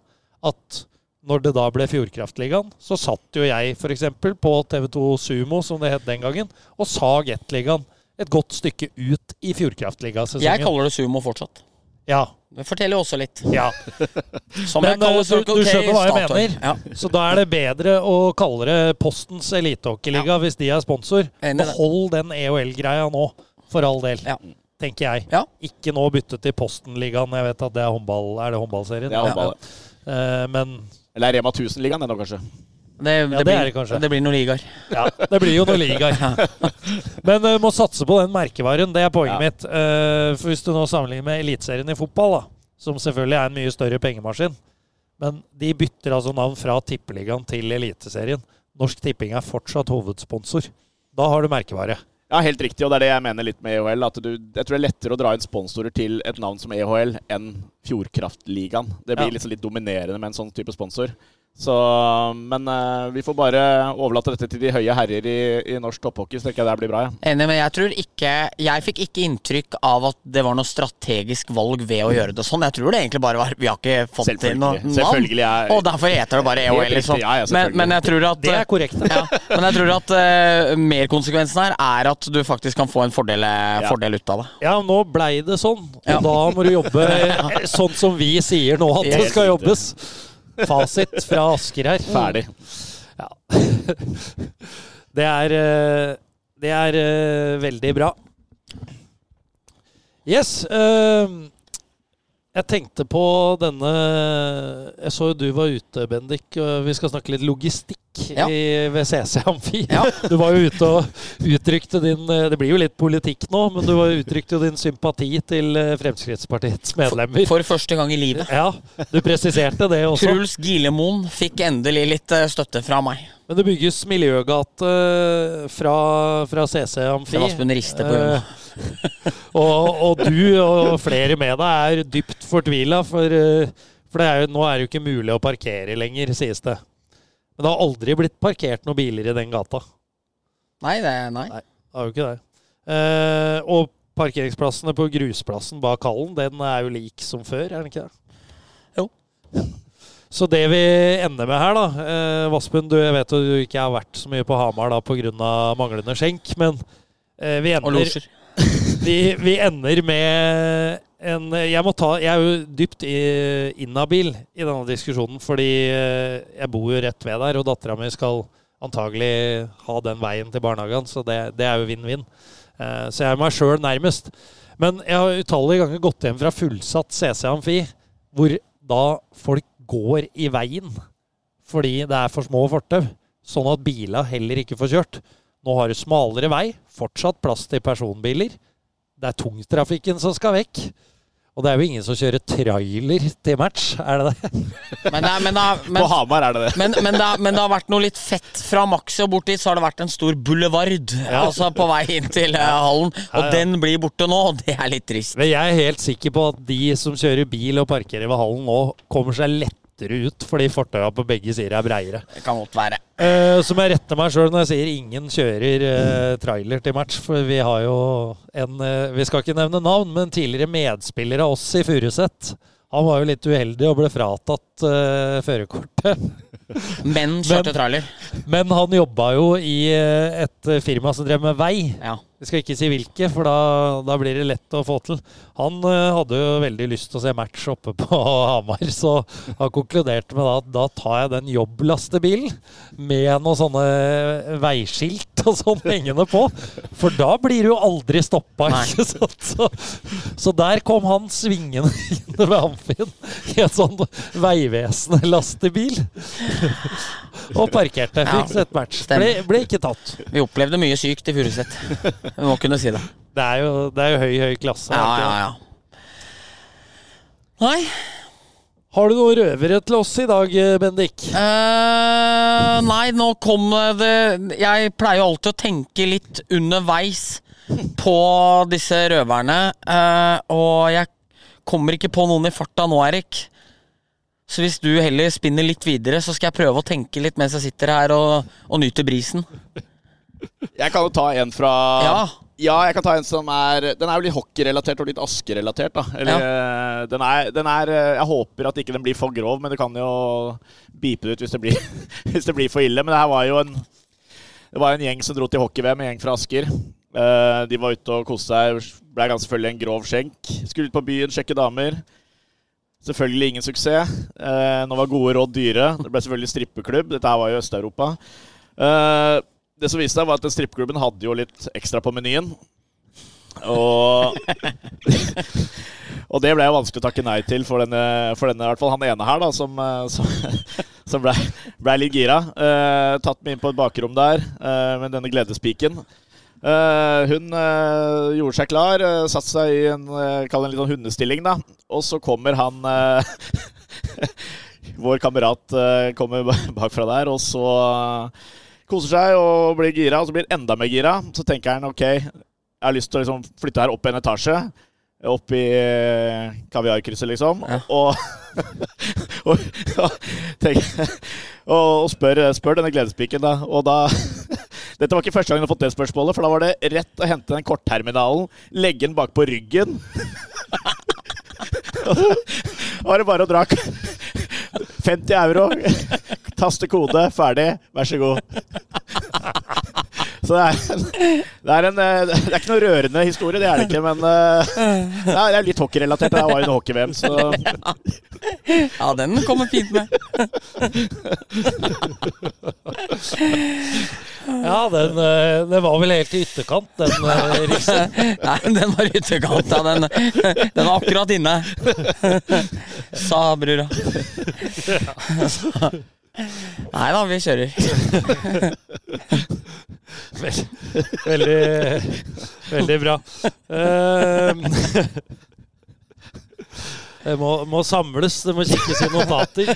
at når det da ble Fjordkraftligaen, så satt jo jeg f.eks. på TV2 Sumo, som det het den gangen, og sa Gateligaen et godt stykke ut i Jeg kaller det sumo fortsatt. Ja, Det forteller også litt. Ja. Som Men jeg eh, du, du skjønner hva jeg mener. Ja. Så da er det bedre å kalle det Postens elitehockeyliga hvis de er sponsor. Behold den EOL-greia nå, for all del. Ja. Tenker jeg. Ja. Ikke nå bytte til Posten-ligaen. Jeg vet at det er håndball. Er det håndballserien? Det er håndball. Eh, men Eller er Rema 1000-ligaen ennå, kanskje? Det, Ja, det blir, er det kanskje. Det blir noen ligaer. ja, det blir jo noen ligaer. Men uh, må satse på den merkevaren. Det er poenget Ja. mitt. Uh, for Hvis du nå sammenligner med Eliteserien i fotball, da, som selvfølgelig er en mye større pengemaskin Men de bytter altså navn fra Tippeligaen til Eliteserien. Norsk Tipping er fortsatt hovedsponsor. Da har du merkevare. Ja, helt riktig, og det er det jeg mener litt med EHL. At du, jeg tror det er lettere å dra inn sponsorer til et navn som EHL enn Fjordkraftligaen. Det blir Ja. liksom litt dominerende med en sånn type sponsor. Så, men eh, vi får bare overlate dette til de høye herrer i, i norsk topphockey, så tenker jeg det blir bra. Ja. Enig, men jeg tror ikke Jeg fikk ikke inntrykk av at det var noe strategisk valg ved å gjøre det sånn. Jeg tror det egentlig bare var Vi har ikke fått til noe er Og derfor heter det bare EOL, liksom. ja, ja, men, men jeg tror at Det er korrekt. ja, men jeg tror at uh, merkonsekvensen her er at du faktisk kan få en fordel, fordel ut av det. Ja, nå blei det sånn. Og Ja. da må du jobbe eh, sånn som vi sier nå at det skal jobbes. Fasit fra Asker her. Ferdig. Ja. Det er eh, Det er eh, veldig bra. Yes. eh, jeg tenkte på denne Jeg så jo du var ute, Bendik. Vi skal snakke litt logistikk Ja. i, ved CC Amfi. Ja. Du var jo ute og uttrykte din eh, Det blir jo litt politikk nå, men du uttrykte jo din sympati til eh, Fremskrittspartiets medlemmer. For første gang i livet. Ja, du presiserte det også. Truls Gilemoen fikk endelig litt eh, støtte fra meg. Men det bygges miljøgate fra, fra CC Amfi. Var Aspen Riste på og, og du og flere med deg er dypt fortvila, for, for det er jo, nå er det jo ikke mulig å parkere lenger, sies det. Men det har aldri blitt parkert noen biler i den gata. Nei, det nei. Det har jo ikke det. Eh, og parkeringsplassene på grusplassen bak hallen, den er jo lik som før, er den ikke det? Jo. Ja. Så det vi ender med her, da eh, Vassbund, du, jeg vet jo du ikke har vært så mye på Hamar da pga. manglende skjenk, men eh, vi Og ender losjer. Vi, vi ender med en Jeg ta Jeg er jo dypt inhabil i denne diskusjonen, fordi eh, jeg bor jo rett ved der, og dattera mi skal antagelig ha den veien til barnehagen, så det, det er jo vinn-vinn. Eh, Så jeg er meg sjøl nærmest. Men jeg har utallige ganger gått hjem fra fullsatt CC Amfi, hvor da folk går i veien fordi det er for små fortau, sånn at bila heller ikke får kjørt. Nå har du smalere vei, fortsatt plass til personbiler. Det er tungtrafikken som skal vekk. Og det er jo ingen som kjører trailer til match, er det det? Men, det men, det men, På Hamar er det det. men, men, det men det har vært noe litt fett fra Maxi og bort dit, så har det vært en stor boulevard altså på vei inn til uh, hallen. Og Ja, ja. den blir borte nå, og det er litt trist. Men jeg er helt sikker på at de som kjører bil og parkerer ved hallen nå, kommer seg lettere ut fordi fortauene på begge sider er breiere. Det kan godt være. Eh, så må jeg rette meg sjøl når jeg sier ingen kjører eh, trailer til match. For vi har jo en eh, Vi skal ikke nevne navn, men tidligere medspiller av oss i Furuset. Han var jo litt uheldig og ble fratatt uh, førerkortet. Men kjørte trailer. Men han jobba jo i eh, et firma som drev med vei. Ja. Vi skal ikke si hvilke, for da, da blir det lett å få til. Han uh, hadde jo veldig lyst til å se match oppe på Hamar, så han konkluderte med at da tar jeg den jobblastebilen med noen sånne veiskilt og sånn hengende på. For da blir du jo aldri stoppa, ikke sant? Så, så der kom han svingende inn ved Amfin i en sånn Vegvesenet-lastebil. Og parkerte. Fikk sett match. Ble, ble ikke tatt. Vi opplevde mye sykt i Furuset. Vi må kunne si det. Det er jo, det er jo høy, høy klasse. Ja, ja, ja. Nei. Har du noen røvere til oss i dag, Bendik? Uh, nei, nå kom det Jeg pleier jo alltid å tenke litt underveis på disse røverne. Uh, og jeg kommer ikke på noen i farta nå, Erik. Så hvis du heller spinner litt videre, så skal jeg prøve å tenke litt mens jeg sitter her og, og nyter brisen. Jeg kan jo ta en fra Ja. Ja, jeg kan ta en som er Den er jo litt hockeyrelatert og litt Asker-relatert. da Eller, ja. den, er, den er eh, Jeg håper at ikke den blir for grov, men du kan jo det ut hvis det blir, hvis det blir for ille. Men det her var jo en Det var en gjeng som dro til hockey-VM, en gjeng fra Asker. Eh, de var ute og koste seg, ble ganske selvfølgelig en grov skjenk. Skulle ut på byen, sjekke damer. Selvfølgelig ingen suksess. Eh, nå var gode råd dyre. Det ble selvfølgelig strippeklubb. Dette her var jo Øst-Europa. Eh, det som viste seg, var at strippeklubben hadde jo litt ekstra på menyen. Og Og det ble jo vanskelig å takke nei til for denne, for denne i hvert fall han ene her, da, som, eh, som, som ble, ble litt gira. Eh, tatt meg inn på et bakrom der eh, med denne gledespiken. Eh, hun eh, gjorde seg klar, uh, satte seg i en, en litt hundestilling, da. Og så kommer han eh, Vår kamerat kommer bakfra der, og så koser seg og blir gira, og så blir han enda mer gira. Så tenker han ok, jeg har lyst til å liksom flytte her opp en etasje. Opp i kaviarkrysset, liksom. Ja. Og, og, tenk, og, og spør, spør denne gledespiken, da. Og da Dette var ikke første gang hun har fått det spørsmålet, for da var det rett å hente den kortterminalen, legge den bak på ryggen. Da var det bare å dra 50 euro, taste kode, ferdig, vær så god. Så det er, det er, en, det er ikke noe rørende historie, det er det ikke. Men eh, det er, det er litt hockeyrelatert. Det var jo en hockey-VM, så Ja, den kommer fint med. Ja, den, eh, den var vel helt i ytterkant, den eh, riksen. Nei, den var i ytterkant. Ja, den, den var akkurat inne. Sa brura. Nei da, vi kjører. Vel- Veldig, veldig bra. Eh, Det må, må samles, det må kikkes i notater.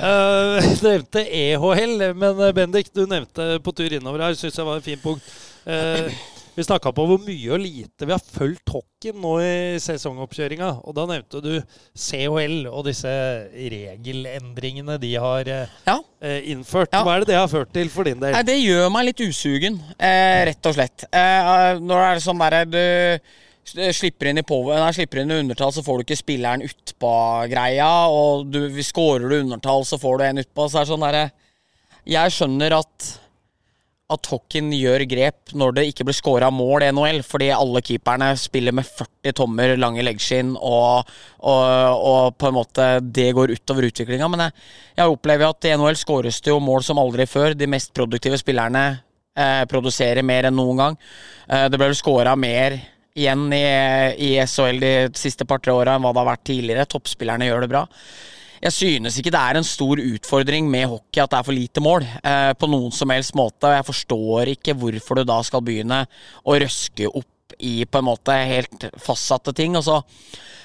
Uh, Du nevnte EHL, men Bendik, du nevnte på tur innover her, syns jeg var et fint punkt. Eh, vi snakka på hvor mye og lite vi har fulgt hockeyen nå i sesongoppkjøringa. Og da nevnte du CHL og disse regelendringene de har eh, Ja. eh, innført. Hva er det det har ført til for din del? Nei, det gjør meg litt usugen, eh, rett og slett. Eh, når det er sånn der du slipper inn i, power, nei, slipper inn i undertall, så får du ikke spilleren utpå greia. Og du, scorer du undertall, så får du en utpå. Så er det sånn derre Jeg skjønner at at Hockin gjør grep når det ikke blir scora mål i NHL, fordi alle keeperne spiller med 40 tommer lange leggskinn, og, og, og på en måte det går utover utviklinga. Men jeg, jeg opplever at i NHL skåres det jo mål som aldri før. De mest produktive spillerne eh, produserer mer enn noen gang. Eh, det ble vel scora mer igjen i, i SHL de siste par-tre åra enn hva det har vært tidligere. Toppspillerne gjør det bra. Jeg synes ikke det er en stor utfordring med hockey at det er for lite mål. Eh, på noen som helst måte. og Jeg forstår ikke hvorfor du da skal begynne å røske opp i på en måte helt fastsatte ting. Og så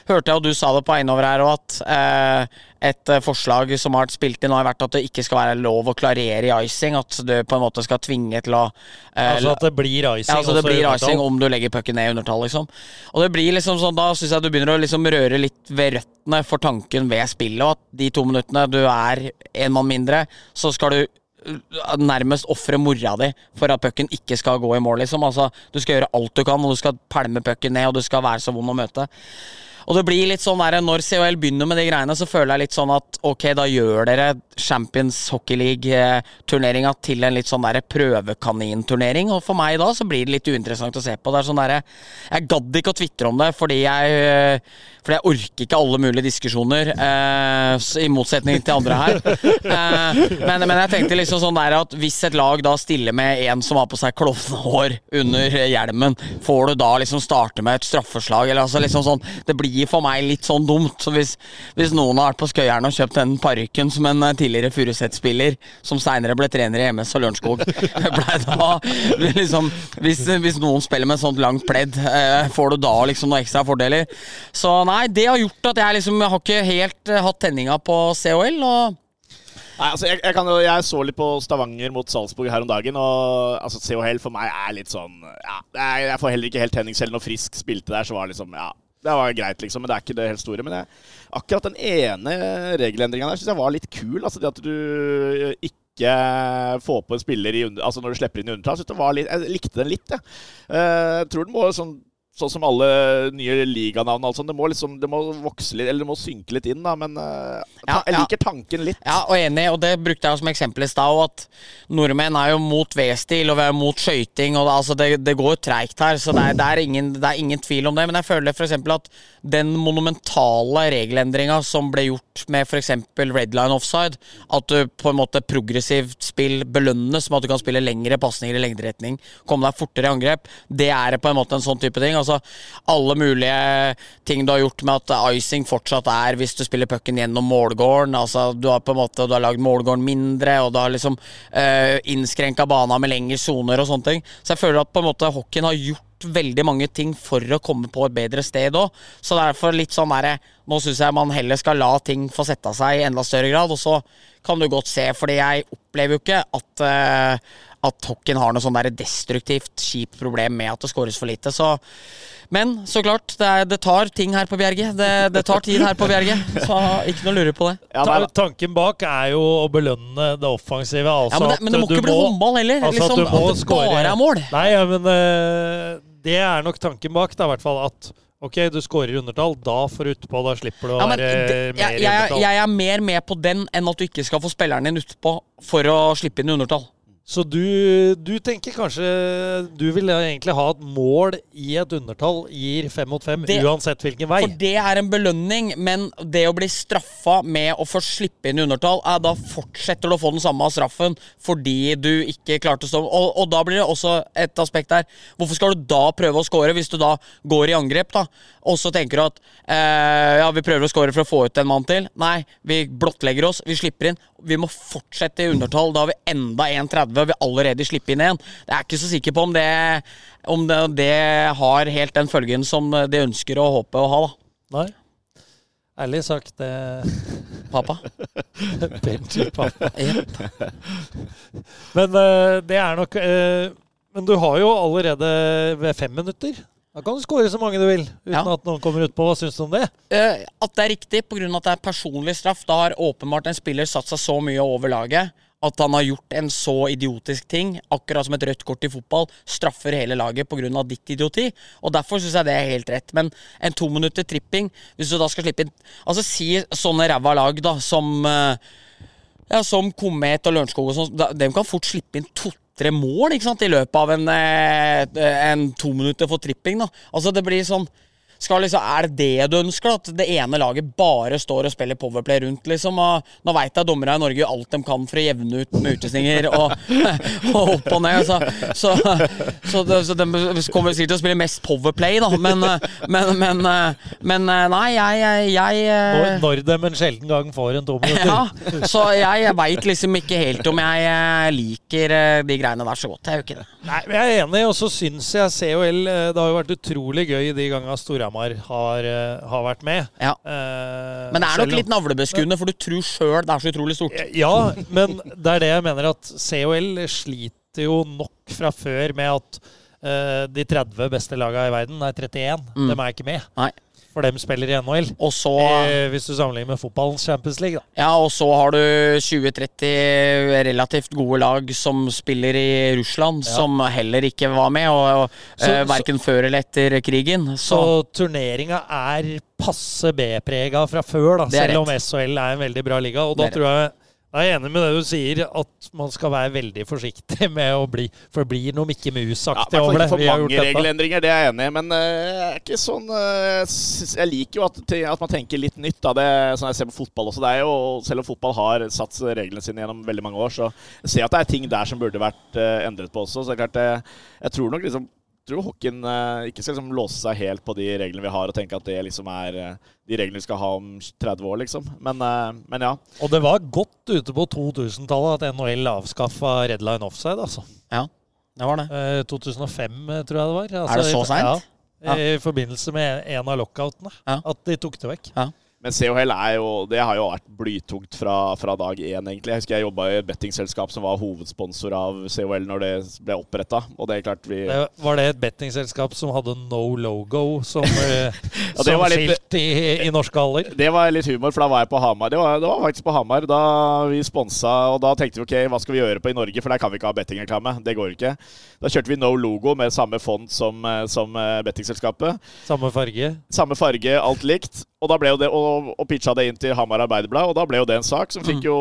hørte jeg og du sa det på Einover her òg, at eh, et eh, forslag som har vært spilt inn, har vært at det ikke skal være lov å klarere i icing. At du på en måte skal tvinge til å eh, Altså at det blir icing? ja, altså det blir icing om du legger pucken ned i undertall, liksom. Og det blir liksom sånn, da syns jeg du begynner å liksom røre litt ved røttene for tanken ved spillet, og at de to minuttene du er en mann mindre, så skal du uh, nærmest ofre mora di for at pucken ikke skal gå i mål, liksom. Altså, du skal gjøre alt du kan, og du skal pælme pucken ned, og du skal være så vond å møte. Og det blir litt sånn der, Når COL begynner med de greiene, så føler jeg litt sånn at ok, da gjør dere Champions Hockey League-turneringa til en litt sånn der prøvekaninturnering. Og for meg da så blir det litt uinteressant å se på. Det er sånn der, Jeg gadd ikke å tvitre om det fordi jeg, øh, fordi jeg orker ikke alle mulige diskusjoner, eh, i motsetning til andre her. Eh, men, men jeg tenkte liksom sånn der at hvis et lag da stiller med en som har på seg klovnehår under hjelmen, får du da liksom starte med et straffeslag? Eller altså liksom sånn Det blir for meg litt sånn dumt. Så hvis, hvis noen har vært på Skøyeren og kjøpt den parykken som en eh, tidligere Furuset-spiller, som seinere ble trener i MS og Lørenskog, liksom hvis, hvis noen spiller med sånt langt pledd, eh, får du da liksom noen ekstra fordeler? Så nei, det har gjort at jeg liksom jeg har ikke helt eh, hatt tenninga på COL. og Nei, altså jeg, jeg, kan, jeg så litt på Stavanger mot Salzburg her om dagen, og altså, CHL for meg er litt sånn ja, er, Jeg får heller ikke helt tenning selv når Frisk spilte der, så var det liksom Ja, det var greit, liksom, men det er ikke det helt store. Men jeg, akkurat den ene regelendringa der syns jeg var litt kul. Altså det at du ikke får på en spiller i Altså når du slipper inn i undertall. Jeg likte den litt, jeg. Ja. Uh, tror den må sånn sånn som alle nye liganavn. Altså. Det, må liksom, det må vokse litt, eller det må synke litt inn, da. Men uh, Ja, jeg liker tanken litt. Ja, og enig, og det brukte jeg som eksempel i stad, at nordmenn er jo mot V-stil, og vi er mot skøyting, og det, altså det, det går jo treigt her, så det er, det, er ingen, det er ingen tvil om det. Men jeg føler f.eks. at den monumentale regelendringa som ble gjort med f.eks. red line offside, at du på en måte progressivt spill belønnes med at du kan spille lengre pasninger i lengderetning, komme deg fortere i angrep, det er på en måte en sånn type ting. Altså alle mulige ting du har gjort med at icing fortsatt er hvis du spiller pucken gjennom målgården. Altså du har på en måte Du har lagd målgården mindre, og du har liksom uh, innskrenka bana med lengre soner og sånne ting. Så jeg føler at på en måte hockeyen har gjort veldig mange ting for å komme på et bedre sted òg. Så derfor litt sånn derre Nå syns jeg man heller skal la ting få sette seg i enda større grad. Og så kan du godt se, fordi jeg opplever jo ikke at uh, at Tokken har noe sånn der destruktivt, kjipt problem med at det skåres for lite. Så, men så klart, det, er, det tar ting her på Bjerge. Det, det tar tid her på Bjerge. Så ikke noe å lure på det. Ja, nei, tanken bak er jo å belønne det offensive. Altså Ja, men, det, men det må ikke bli håndball heller. altså liksom, at du må at det score- bare er mål. Nei, ja, men eh, det er nok tanken bak, da, i hvert fall. At ok, du skårer undertall, da får du utpå, da slipper du å Ja, men være det, mer jeg, i jeg, undertall. jeg er mer med på den enn at du ikke skal få spilleren din utpå for å slippe inn undertall. Så du, du tenker kanskje Du vil egentlig ha et mål i et undertall gir fem mot fem, Det- uansett hvilken vei. For det er en belønning, men det å bli straffa med å få slippe inn undertall, er da fortsetter du å få den samme straffen fordi du ikke klarte å stå og, og da blir det også et aspekt der. Hvorfor skal du da prøve å score hvis du da går i angrep, da? Og så tenker du at eh, ja, vi prøver å score for å få ut en mann til. Nei, vi blottlegger oss, vi slipper inn. Vi må fortsette i undertall. Da har vi enda 1,30, og vi allerede slipper inn én. Jeg er ikke så sikker på om det, om det, det har helt den følgen som de ønsker og håper å ha, da. Nei. Ærlig sagt, det Pappa. Benji pappa. Yep. Men eh, det er nok eh, Men du har jo allerede ved fem minutter. Da kan du skåre så mange du vil uten Ja. at noen kommer utpå. Hva syns du om det? Uh, at det er riktig pga. at det er personlig straff. Da har åpenbart en spiller satt seg så mye over laget at han har gjort en så idiotisk ting, akkurat som et rødt kort i fotball, straffer hele laget pga. ditt idioti. Og derfor syns jeg det er helt rett. Men en to minutter tripping, hvis du da skal slippe inn Altså si sånne ræva lag, da, som eh, ja, som Komet og Lørenskog og sånn, De kan fort slippe inn to-tre mål sant, i løpet av en, eh, en to minutter for tripping. da. Altså det blir sånn skal liksom, Er det det du ønsker? At det ene laget bare står og spiller powerplay rundt? liksom? Og nå veit jeg dommerne i Norge gjør alt de kan for å jevne ut med utesninger og, og opp og ned. Så, så, så, det, så de kommer sikkert til å spille mest powerplay, da. Men, men, men, men nei, jeg, jeg, jeg eh, Når, de en sjelden gang får en tominutter. ja, så jeg veit liksom ikke helt om jeg eh, liker eh, de greiene der så godt. Jeg gjør ikke det. Nei, men Jeg er enig, og så syns jeg COL Det har jo vært utrolig gøy de gangene Storhamar har, eh, har vært med. Ja. Eh, Men det er nok litt navlebeskuende, for du tror sjøl det er så utrolig stort. Ja, men det er det jeg mener at COL sliter jo nok fra før med at eh, de 30 beste lagene i verden er 31. Mm. De er ikke med. Nei. For dem spiller i NHL. Og så, Eh, hvis du sammenligner med fotballens Champions League, da. ja, og så har du 20-30 relativt gode lag som spiller i Russland, Ja. som heller ikke var med, og, og Så- eh, så- verken før eller etter krigen. Så Så turneringa er passe B-prega fra før, da, selv rett. om. SHL er en veldig bra liga. Og da tror jeg jeg er enig med det du sier, at man skal være veldig forsiktig med å bli For det blir noe Mikke Mus-aktig ja, over det. Vi har mange gjort dette. regelendringer, det er jeg enig i. Men eh, jeg er ikke sånn eh, Jeg liker jo at, at man tenker litt nytt. Da. Det, sånn jeg ser på fotball også. Det er jo, selv om fotball har satt reglene sine gjennom veldig mange år, så jeg ser at det er ting der som burde vært eh, endret på også. Så det er klart, eh, jeg tror nok liksom tror hockeyen eh, ikke skal liksom låse seg helt på de reglene vi har, og tenke at det liksom er eh, de reglene vi skal ha om 30 år, liksom. Men, eh, men ja. Og det var godt ute på 2000-tallet at NHL avskaffa red line offside, altså. Ja, det var det. Eh, 2005, eh, tror jeg det var. Altså, Er det så i- seint? Ja, I forbindelse med en av lockoutene. Ja. At de tok det vekk. Ja. Men COL er jo, det har jo vært blytungt fra, fra dag én, egentlig. Jeg husker jeg jobba i et bettingselskap som var hovedsponsor av COL når det ble oppretta. Og det er klart vi var det et bettingselskap som hadde no logo som, eh, Ja, som litt- skilt i, i norske haller? Det var litt humor, for da var jeg på Hamar. Det var, det var faktisk på Hamar da vi sponsa, og da tenkte vi ok, hva skal vi gjøre på i Norge, for der kan vi ikke ha bettingreklame. Det går ikke. Da kjørte vi no logo med samme font som, eh, som eh, bettingselskapet. Samme farge? Samme farge, alt likt. Og da ble jo det, og, og pitcha det inn til Hamar Arbeiderblad, og da ble jo det en sak som fikk jo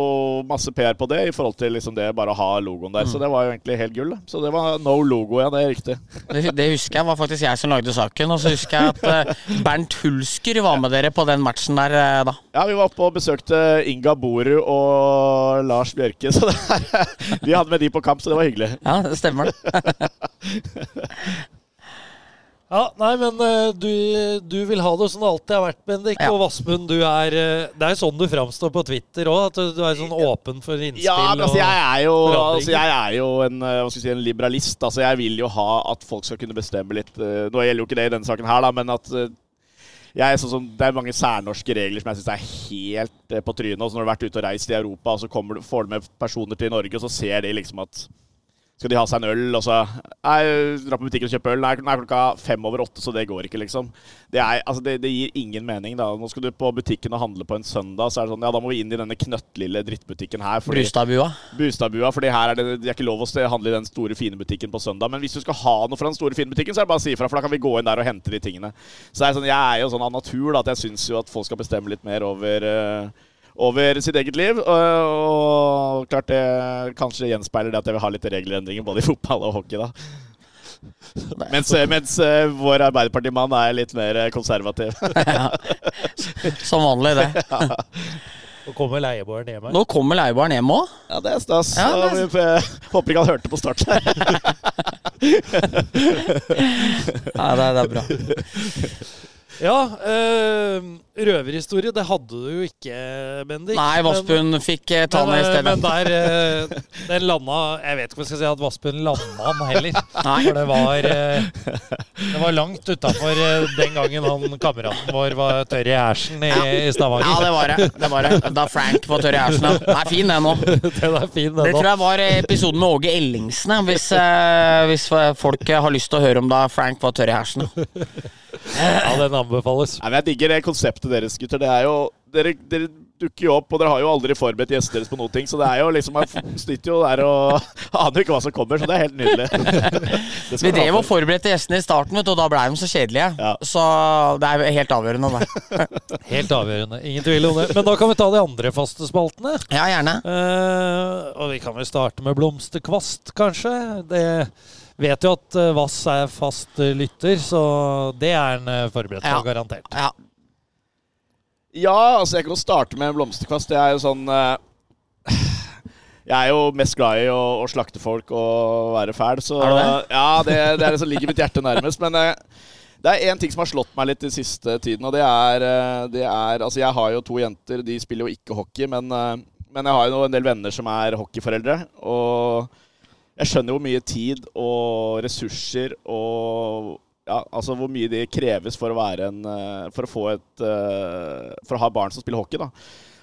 masse PR på det, i forhold til liksom det bare å ha logoen der. Så det var jo egentlig helt gull. Så det var no logo, ja. Det er riktig. Det, det husker jeg var faktisk jeg som lagde saken. Og så husker jeg at uh, Bernt Hulsker var med dere på den matchen der uh, da. Ja, vi var oppe og besøkte Inga Boru og Lars Bjørke, så det her, vi hadde med de på kamp, så det var hyggelig. Ja, det stemmer det. Ja, nei, men eh, du, du vil ha det som det alltid har vært, Bendik. Ja. Og Vassmund, du er eh, Det er jo sånn du framstår på Twitter òg. At du, er sånn åpen for innspill. Ja, men altså, jeg er jo, altså, jeg er jo en, eh, hva skal jeg si, en liberalist. Altså, jeg vil jo ha at folk skal kunne bestemme litt Nå gjelder jo ikke det i denne saken her, da, men at jeg er sånn som, Det er mange særnorske regler som jeg syns er helt på trynet. Og så når du har vært ute og reist i Europa, og så du- får du med personer til Norge, og så ser de liksom at skal de ha seg en øl, og så Nei, dra på butikken og kjøpe øl. Nei, nå er klokka fem over åtte, så det går ikke, liksom. Det, er, altså, det, det gir ingen mening, da. Nå skal du på butikken og handle på en søndag, så er det sånn Ja, da må vi inn i denne knøttlille drittbutikken her. fordi- Brustadbua. Bustadbua, fordi her er det, det er ikke lov å handle i den store, fine butikken på søndag. Men hvis du skal ha noe fra den store, fine butikken, så er det bare å si ifra, for da kan vi gå inn der og hente de tingene. Så er sånn, jeg er jo sånn av natur da, at jeg syns jo at folk skal bestemme litt mer over eh, over sitt eget liv. Og, og klart det kanskje gjenspeiler det at jeg vil ha litt regelendringer både i fotball og hockey, da. Mens, mens eh, vår Arbeiderpartimann er litt mer konservativ. Som vanlig, det. Nå kommer leieboeren hjem her. Nå kommer leieboeren hjem òg. Ja, det er stas. Ja, Ja, det er- vi håper ikke han hørte på start her. Ja, det, det er bra. Ja, øh, røverhistorie, det hadde du jo ikke, Bendik. Nei, Vassbund fikk eh, ta Men, den i stedet. men der øh, Den landa Jeg vet ikke om jeg skal si at Vassbund landa han heller. Nei. For det var Det var langt utafor den gangen han kameraten vår var tørr i æsjen i, i Ja, Stavanger. det var det. det var det. Da Frank var tørr i æsjen. Den er fin, den òg. Den er fin, Det den tror jeg var episoden med Åge Ellingsen, hvis, eh, hvis folk har lyst til å høre om da Frank var tørr i æsjen. ja. Ja, den anbefales. Nei, men Jeg digger det konseptet deres, gutter. Det er jo, dere, dere dukker jo opp, og dere har jo aldri forberedt gjestene deres på noe. ting, Så det er jo liksom Man sitter jo der og aner jo ikke hva som kommer, så det er helt nydelig. Det Vi drev og forberedte gjestene i starten, vet du, og da blei de så kjedelige. Ja. Så det er helt avgjørende. Da. Helt avgjørende. Ingen tvil om det. Men da kan vi ta de andre faste spaltene. Ja, gjerne. Uh, og vi kan vel starte med blomsterkvast, kanskje. Det vet jo at eh, Vass er fast lytter, så det er en eh, forberedt på, Ja. garantert. Ja. Ja, altså jeg kan starte med en blomsterkvast. Det er jo sånn eh, Jeg er jo mest glad i å, å slakte folk og være fæl, så Er det? Ja, det, det er det som ligger mitt hjerte nærmest. Men eh, det er én ting som har slått meg litt den siste tiden, og det er, eh, det er Altså, jeg har jo to jenter, de spiller jo ikke hockey, men, men jeg har jo en del venner som er hockeyforeldre. Og jeg skjønner jo hvor mye tid og ressurser og ja, altså hvor mye det kreves for å en eh, For å et eh, For å ha barn som spiller hockey, da.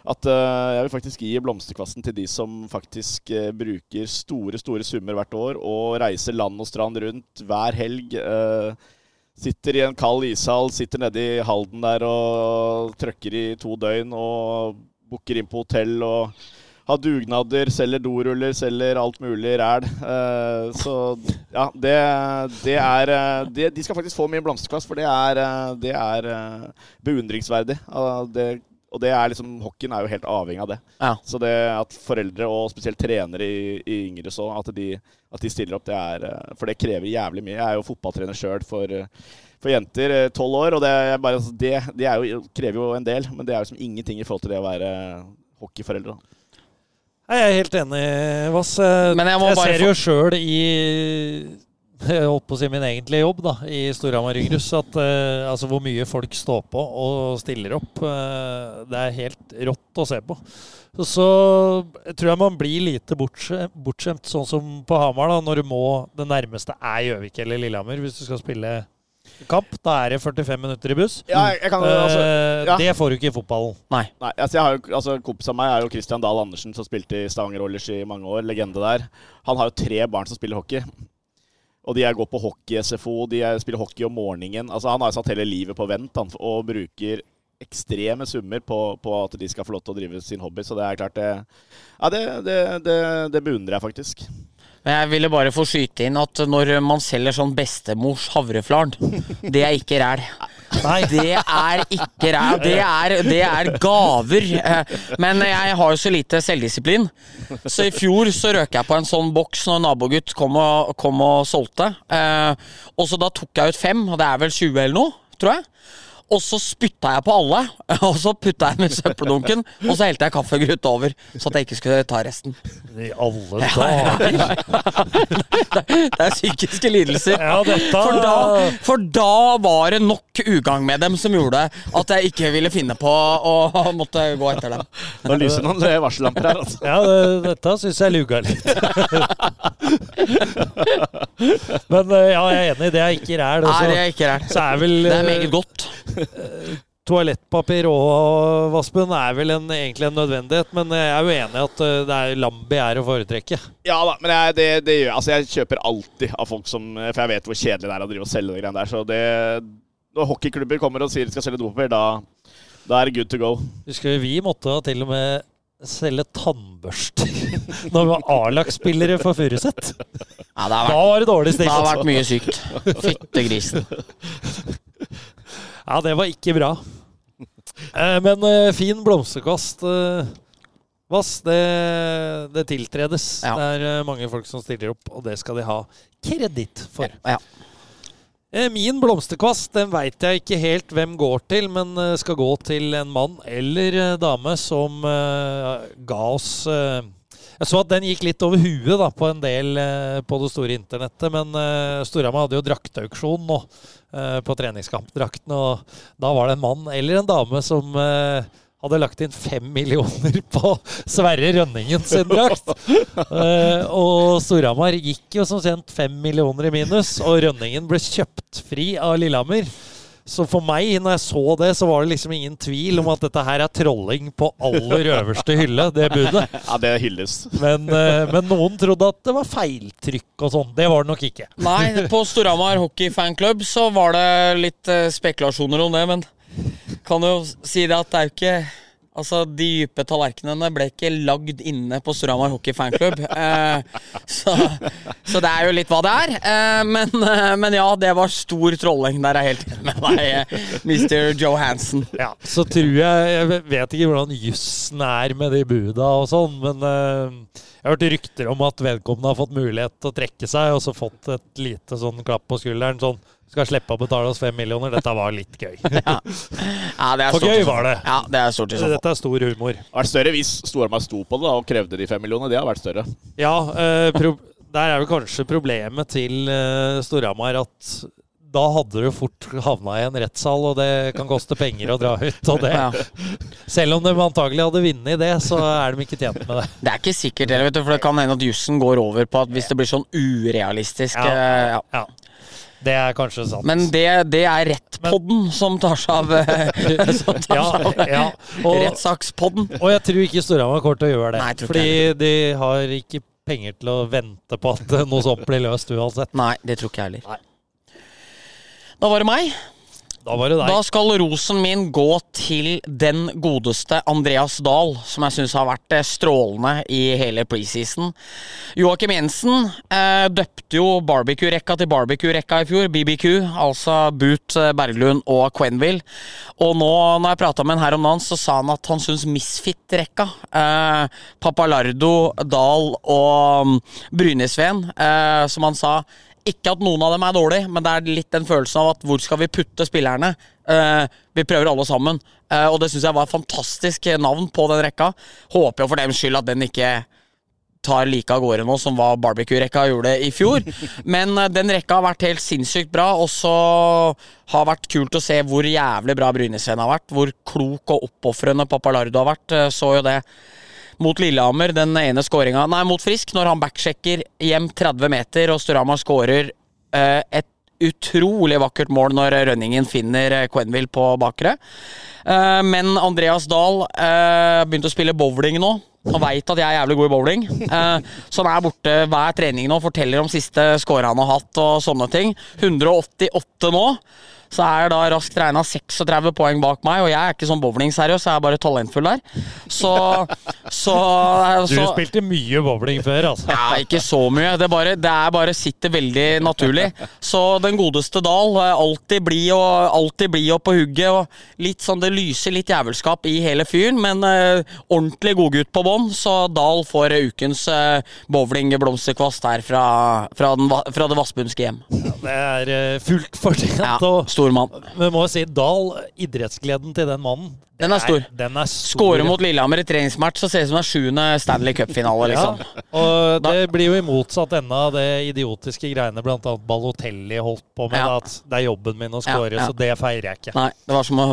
At eh, jeg vil faktisk gi blomsterkvasten til de som faktisk bruker store, store summer hvert år og reiser land og strand rundt hver helg. sitter i en kald ishall, sitter nede i Halden der og trøkker i to døgn og booker inn på hotell og har dugnader, selger doruller, selger alt mulig ræl. Eh, så ja, det, det er eh, det, De skal faktisk få min blomsterkvast, for det er, eh, det er beundringsverdig. Det, og det er liksom, Hockeyen er jo helt avhengig av det. Ja. Så det at foreldre, og spesielt trenere i, i yngre så, at de, at de stiller opp, det er For det krever jævlig mye. Jeg er jo fotballtrener sjøl for, for jenter, tolv år, og det, bare, altså, det, det jo, krever jo en del. Men det er jo liksom ingenting i forhold til det å være hockeyforeldre. da. Jeg er helt enig, Vass. Men jeg bare ser jo sjøl i jeg holdt på å si min egentlige jobb da, i Storhamar Yngrus, at eh, altså hvor mye folk står på og stiller opp, Uh, det er helt rått å se på. Så, så jeg tror jeg man blir lite bortskjemt, bortskjemt sånn som på Hamar, da, når du må Det nærmeste er Gjøvik eller Lillehammer hvis du skal spille kamp. Da er det 45 minutter i buss. Ja, kan altså, Eh, ja. Det får du ikke i fotballen. Nei. Nei, altså jeg har jo, altså Kompis av meg er jo Christian Dahl Andersen, som spilte i Stavanger Oilers i mange år. Legende der. Han har jo tre barn som spiller hockey. Og de er går på hockey-SFO, de er, spiller hockey om morgenen. Altså Han har jo satt hele livet på vent han, og bruker ekstreme summer på, på at de skal få lov til å drive sin hobby. Så det er klart det Ja, det, det, det, det beundrer jeg faktisk. Men jeg ville bare få skyte inn at når man selger sånn bestemors havreflarn, det er ikke ræl. Nei. Det er ikke ræl. Det er, det er gaver. Men jeg har jo så lite selvdisiplin. Så i fjor så røk jeg på en sånn boks når nabogutt kom og, kom og solgte. Eh, Og så da tok jeg ut fem, og det er vel 20 eller noe, tror jeg. Og så spytta jeg på alle, og så putta jeg den i søppeldunken. Og så helte jeg kaffegrut over, så at jeg ikke skulle ta resten. I alle dager! Det er psykiske lidelser. Ja, dette For da, for da var det nok ugagn med dem som gjorde at jeg ikke ville finne på å måtte gå etter dem. Nå lyser noen varsellamper her. altså. Ja, det, dette syns jeg luga litt. Men eh, ja, jeg er enig, det er ikke ræl. Nei, det er ikke ræl. Så er vel Det er eh, meget godt. Toalettpapir og Vaspen er vel en, egentlig en nødvendighet, men jeg er jo enig i at eh, det er Lambi er å foretrekke. Ja da, men jeg, det, det gjør jeg. Altså, jeg kjøper alltid av folk som For jeg vet hvor kjedelig det er å drive og selge de greiene der. Så det Når hockeyklubber kommer og sier de skal selge dopapir, da, da er det good to go. Husker vi måtte til og med selge tannbørster når vi var A-lagsspillere for Furuset. Ja, Da var det dårlig det har vært mye sykt. Fyttegrisen. Ja, det var ikke bra. Eh, Men eh, fin blomsterkvast. eh, Vass, det, det tiltredes. Ja. Det er mange folk som stiller opp, og det skal de ha kreditt for. Ja. ja. Min blomsterkvast den veit jeg ikke helt hvem går til, men skal gå til en mann eller dame som ga oss Jeg så at den gikk litt over huet da, på en del eh, på det store internettet, men uh, Storhamar hadde jo draktauksjon nå uh, på treningskampdrakten, og da var det en mann eller en dame som uh, hadde lagt inn fem millioner på Sverre Rønningen sin drakt. Uh, og Storhamar gikk jo som kjent fem millioner i minus, og Rønningen ble kjøpt fri av Lillehammer. Så for meg, når jeg så det, så var det liksom ingen tvil om at dette her er trolling på aller øverste hylle, det budet. Ja, det hylles. Men, eh, men noen trodde at det var feiltrykk og sånn. Det var det nok ikke. Nei, på Storhamar Hockey Fanklubb så var det litt eh, spekulasjoner om det, men kan jo si det at det er jo ikke Altså, De dype tallerkenene ble ikke lagd inne på Storhamar Hockey Fanklubb. Eh, så, så det er jo litt hva det er. Eh, men, eh, men ja, det var stor trolling. Der er jeg helt enig med deg, eh, Mr. Johansen. Ja, så tror jeg Jeg vet ikke hvordan jussen er med de buda og sånn, men eh, jeg har hørt rykter om at vedkommende har fått mulighet til å trekke seg, og så fått et lite sånn klapp på skulderen. Sånn skal slippe å betale oss fem millioner. Dette var litt gøy. Ja, det er For gøy var det. Ja, det er stort i så fall. Dette er stor humor. Det hadde vært større hvis Storhamar sto på det da, og krevde de fem millionene. Det hadde vært større. Ja, eh, pro der er vel kanskje problemet til eh, Storhamar at da hadde du fort havna i en rettssal, og det kan koste penger å dra ut. Og det, Ja. Selv om de antagelig hadde vunnet det, så er de ikke tjent med det. Det er ikke sikkert heller, for det kan hende at jussen går over på at hvis det blir sånn urealistisk Ja. eh, ja. Ja. Det er kanskje sant. Men det, det er Rettpodden som tar seg av, eh, som tar ja, seg av ja. Og, Rettssakspodden. og jeg tror ikke Storhamar kommer til å gjøre det. Nei, fordi fordi de har ikke penger til å vente på at noe sånt blir løst uansett. Nei, det tror ikke jeg heller. Nei. Da var det meg. Da var det deg. Da skal rosen min gå til den godeste Andreas Dahl, som jeg syns har vært eh, strålende i hele preseason. Joakim Jensen eh, døpte jo barbecue-rekka til barbecue-rekka i fjor, BBQ, altså Boot, eh, Berglund og Quenville. Og nå, når jeg prata med han her om dagen, så sa han at han syns Misfit-rekka, eh, Papalardo, Dahl og mm, Brynesveen, eh, som han sa ikke at noen av dem er dårlige, men det er litt den følelsen av at hvor skal vi putte spillerne? Uh, vi prøver alle sammen. Uh, og det syns jeg var et fantastisk navn på den rekka. Håper jo for dems skyld at den ikke tar like av gårde nå som hva barbecue-rekka gjorde i fjor. Men uh, den rekka har vært helt sinnssykt bra. Og så har vært kult å se hvor jævlig bra Brynesveen har vært. Hvor klok og oppofrende Papalardo har vært. Så jo det mot Lillehammer, den ene skåringa Nei, mot Frisk, når han backsjekker hjem 30 meter, og Storhamar skårer eh, et utrolig vakkert mål når Rønningen finner eh, Quenville på bakre. Eh, men Andreas Dahl eh, begynte å spille bowling nå. Han veit at jeg er jævlig god i bowling, så han er borte hver trening nå. Forteller om siste score han har hatt og sånne ting. 188 nå. Så er jeg da raskt regna 36 poeng bak meg, og jeg er ikke sånn bowlingseriøs, jeg er bare talentfull der. Så, så, Du så spilte mye bowling før, altså. ja, ikke så mye. Det, bare, det er bare sitter veldig naturlig. Så den godeste Dahl er alltid blid og, alltid bli og på hugget. Og litt sånn, det lyser litt jævelskap i hele fyren, men uh, ordentlig godgutt på bånn. Så Dahl får eh, ukens uh, bowlingblomsterkvast her fra, fra, den, fra det vassbundske hjem. Det er uh, fullt fortjent. Ja, stor mann. Vi må si Dahl, idrettsgleden til den mannen Den er stor. Den er stor. Skårer mot Lillehammer i treningsmatch, så ser det ut som det er sjuende Stanley Cup-finale, liksom. Ja, og det blir jo i motsatt ende av det idiotiske greiene bl.a. Balotelli holdt på med. Ja. At det er jobben min å Ja, score, ja. så det feirer jeg ikke. Nei, det var som, å,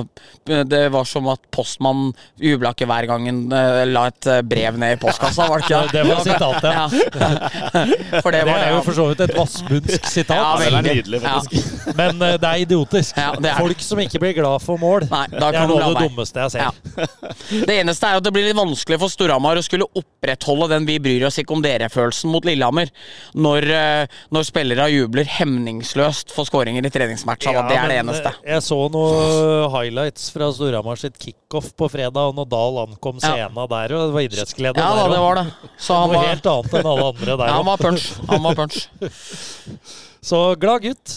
det var som at postmann jubla ikke hver gang han eh, la et eh, brev ned i postkassa, var det ikke? Det det var sitatet. Ja. For det Det er jo for så vidt et vassbundsk Ja, sitat. det er veldig. nydelig, faktisk. Men eh, det er idiotisk. Ja, det er. Folk som ikke blir glad for mål, Nei, det er noe av det være. Jeg ser. Ja. Det eneste er at det blir litt vanskelig for Storhamar å skulle opprettholde den vi bryr oss ikke om dere-følelsen mot Lillehammer, når, eh, når spillere jubler hemningsløst for skåringer i treningsmatcha. Ja, det er det eneste. eh, Jeg så noen highlights fra Storhamar sitt kickoff på fredag, og når Dahl ankom Ja. der, og det var idrettsglede Ja der det var det. Så han Noe var, helt annet enn alle andre der ja, han var punch. Han var punch. Så glad gutt.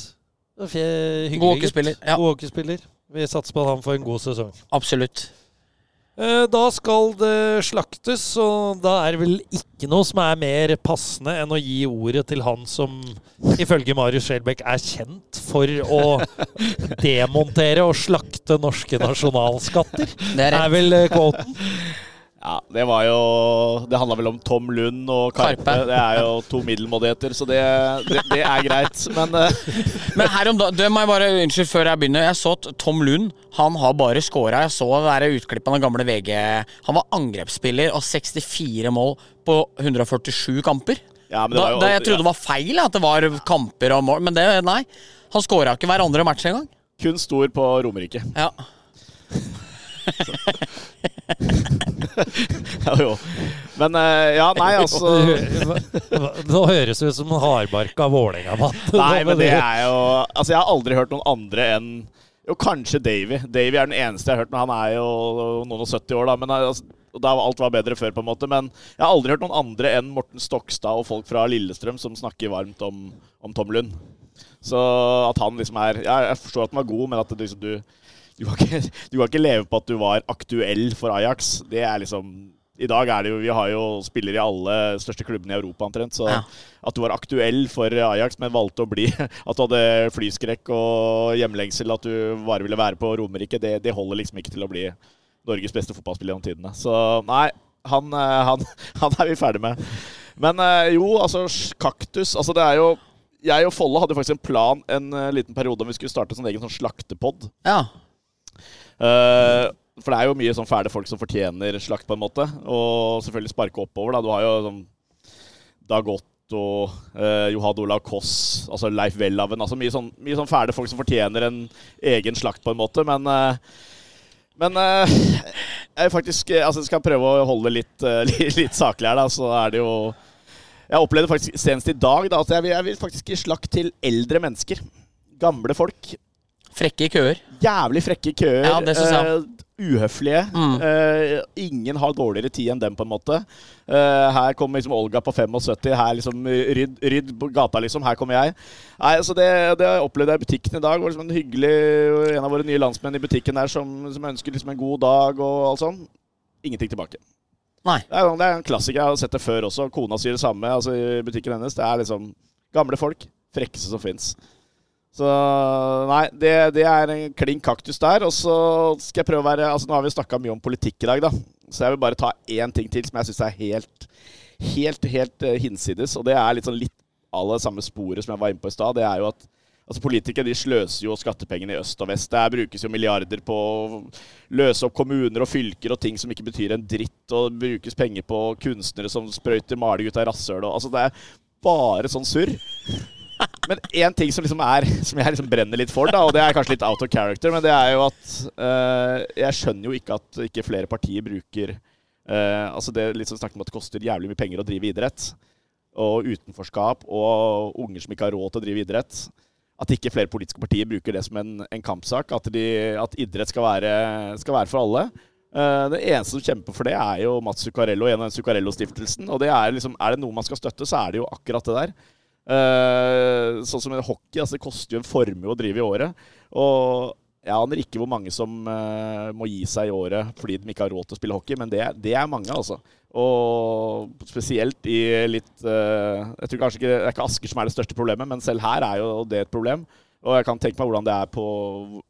Hyggelig God hockeyspiller, ja. God hockeyspiller. Vi satser på at han får en god sesong. Absolutt. Eh, Da skal det slaktes, og da er det vel ikke noe som er mer passende enn å gi ordet til han som ifølge Marius Schjelbeck er kjent for å demontere og slakte norske nasjonalskatter. Det er er vel kvoten. quoten. Ja, det var jo Det handla vel om Tom Lund og Karpe. Karpe. Det er jo to middelmådigheter, så det, det, det er greit. Men eh, Men her om dagen, det må jeg bare, unnskyld før jeg begynner. Jeg så at Tom Lund han har bare scora. Jeg så det utklippet av den gamle VG. Han var angrepsspiller og 64 mål på 147 kamper. ja, men det Da, var jo, da jeg trodde det var feil at det var kamper og mål, men det, nei. Han scora ikke hver andre match engang. kun stor på Romerike. Ja. Ja, jo. Men eh, ja, nei, altså Nå høres det ut som en hardbarka Vålerenga-mann. Nei, men det er jo Altså, jeg har aldri hørt noen andre enn Jo, kanskje Davy. Davy er den eneste jeg har hørt, men han er jo noen og 70 år, da. Men altså, da alt var bedre før, på en måte. Men jeg har aldri hørt noen andre enn Morten Stokstad og folk fra Lillestrøm som snakker varmt om, om Tom Lund. Så at han liksom er ja, Jeg forstår at han var god, men at det liksom du du kan, ikke, du kan ikke leve på at du var aktuell for Ajax. Det er liksom I dag er det jo Vi har jo spillere i alle største klubbene i Europa omtrent. Så Ja. at du var aktuell for Ajax, men valgte å bli At du hadde flyskrekk og hjemlengsel, at du bare ville være på Romerike, det, det holder liksom ikke til å bli Norges beste fotballspiller gjennom tidene. Så nei, han, eh, han, han er vi ferdig med. Men eh, jo, altså kaktus Altså det er jo jeg og Folle hadde faktisk en plan en eh, liten periode om vi skulle starte en sånn egen sånn slaktepod. ja. Eh, for det er jo mye sånn fæle folk som fortjener slakt, på en måte. Og selvfølgelig sparke oppover. da. Du har jo sånn Dag Otto, uh, Johad Olav Koss, altså Leif Welhaven. Altså mye sånn, mye sånn fæle folk som fortjener en egen slakt, på en måte. Men eh, men eh, jeg faktisk eh, altså skal prøve å holde litt, eh, litt, litt saklig her, da. Så er det jo Jeg opplevde faktisk senest i dag da, at jeg vil, jeg vil faktisk gi slakt til eldre mennesker. Gamle folk. Frekke køer. Jævlig frekke køer. Ja, det synes jeg. Uh, uhøflige. Mm. Uh, ingen har dårligere tid enn dem, på en måte. Uh, her kommer liksom Olga på 75. Her liksom rydd, rydd gata, liksom. Her kommer jeg. Nei, altså det, det opplevde jeg i butikken i dag. Det var liksom en hyggelig En av våre nye landsmenn i butikken der som, som ønsker liksom en god dag og alt sånn. Ingenting tilbake. Nei. Det er, det er en klassiker. Jeg har sett det før også. Kona sier det samme altså i butikken hennes. Det er liksom gamle folk. Frekkeste som fins. Så nei, det, det er en klin kaktus der. Og så skal jeg prøve å være Altså Nå har vi snakka mye om politikk i dag, da. Så jeg vil bare ta én ting til som jeg syns er helt, helt, helt eh, hinsides. Og det er litt sånn litt av det samme sporet som jeg var inne på i stad. Det er jo at Altså Politikere de sløser jo skattepengene i øst og vest. Der brukes jo milliarder på å løse opp kommuner og fylker og ting som ikke betyr en dritt. Og det brukes penger på kunstnere som sprøyter maling ut av rasshøl. Altså det er bare sånn surr. Men én ting som liksom er Som jeg liksom brenner litt for, da, og det er kanskje litt out of character, men det er jo at uh, Jeg skjønner jo ikke at ikke flere partier bruker uh, Altså det er litt sånn snakk om at det koster jævlig mye penger å drive idrett. Og utenforskap og unger som ikke har råd til å drive idrett. At ikke flere politiske partier bruker det som en, en kampsak. At, de, at idrett skal være, skal være for alle. Uh, det eneste som kjemper for det, er jo Mats Zuccarello gjennom Zuccarello-stiftelsen. Og det er liksom, er det noe man skal støtte, så er det jo akkurat det der. Uh, sånn som hockey. altså Det koster jo en formue å drive i året. Og jeg aner ikke hvor mange som uh, må gi seg i året fordi de ikke har råd til å spille hockey, men det, det er mange, altså. Og spesielt i litt uh, Jeg tror kanskje ikke det er ikke Asker som er det største problemet, men selv her er jo det et problem. Og jeg kan tenke meg hvordan det er på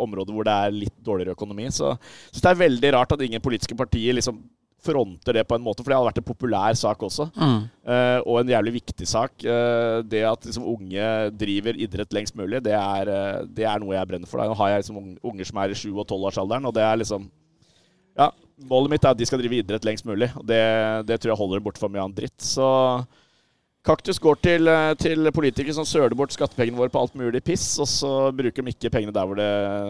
områder hvor det er litt dårligere økonomi. Så, så det er veldig rart at ingen politiske partier liksom fronter det på en måte, for det hadde vært en populær sak også. Mm. Uh, og en jævlig viktig sak. Uh, det at liksom, unge driver idrett lengst mulig, det er, uh, det er noe jeg brenner for. Da. Nå har jeg liksom, unger som er i 7- og 12-årsalderen, og det er liksom Ja, målet mitt er at de skal drive idrett lengst mulig. Og det, det tror jeg holder bort for mye annen dritt. Så Kaktus går til, til politikere som søler bort skattepengene våre på alt mulig piss, og så bruker de ikke pengene der hvor det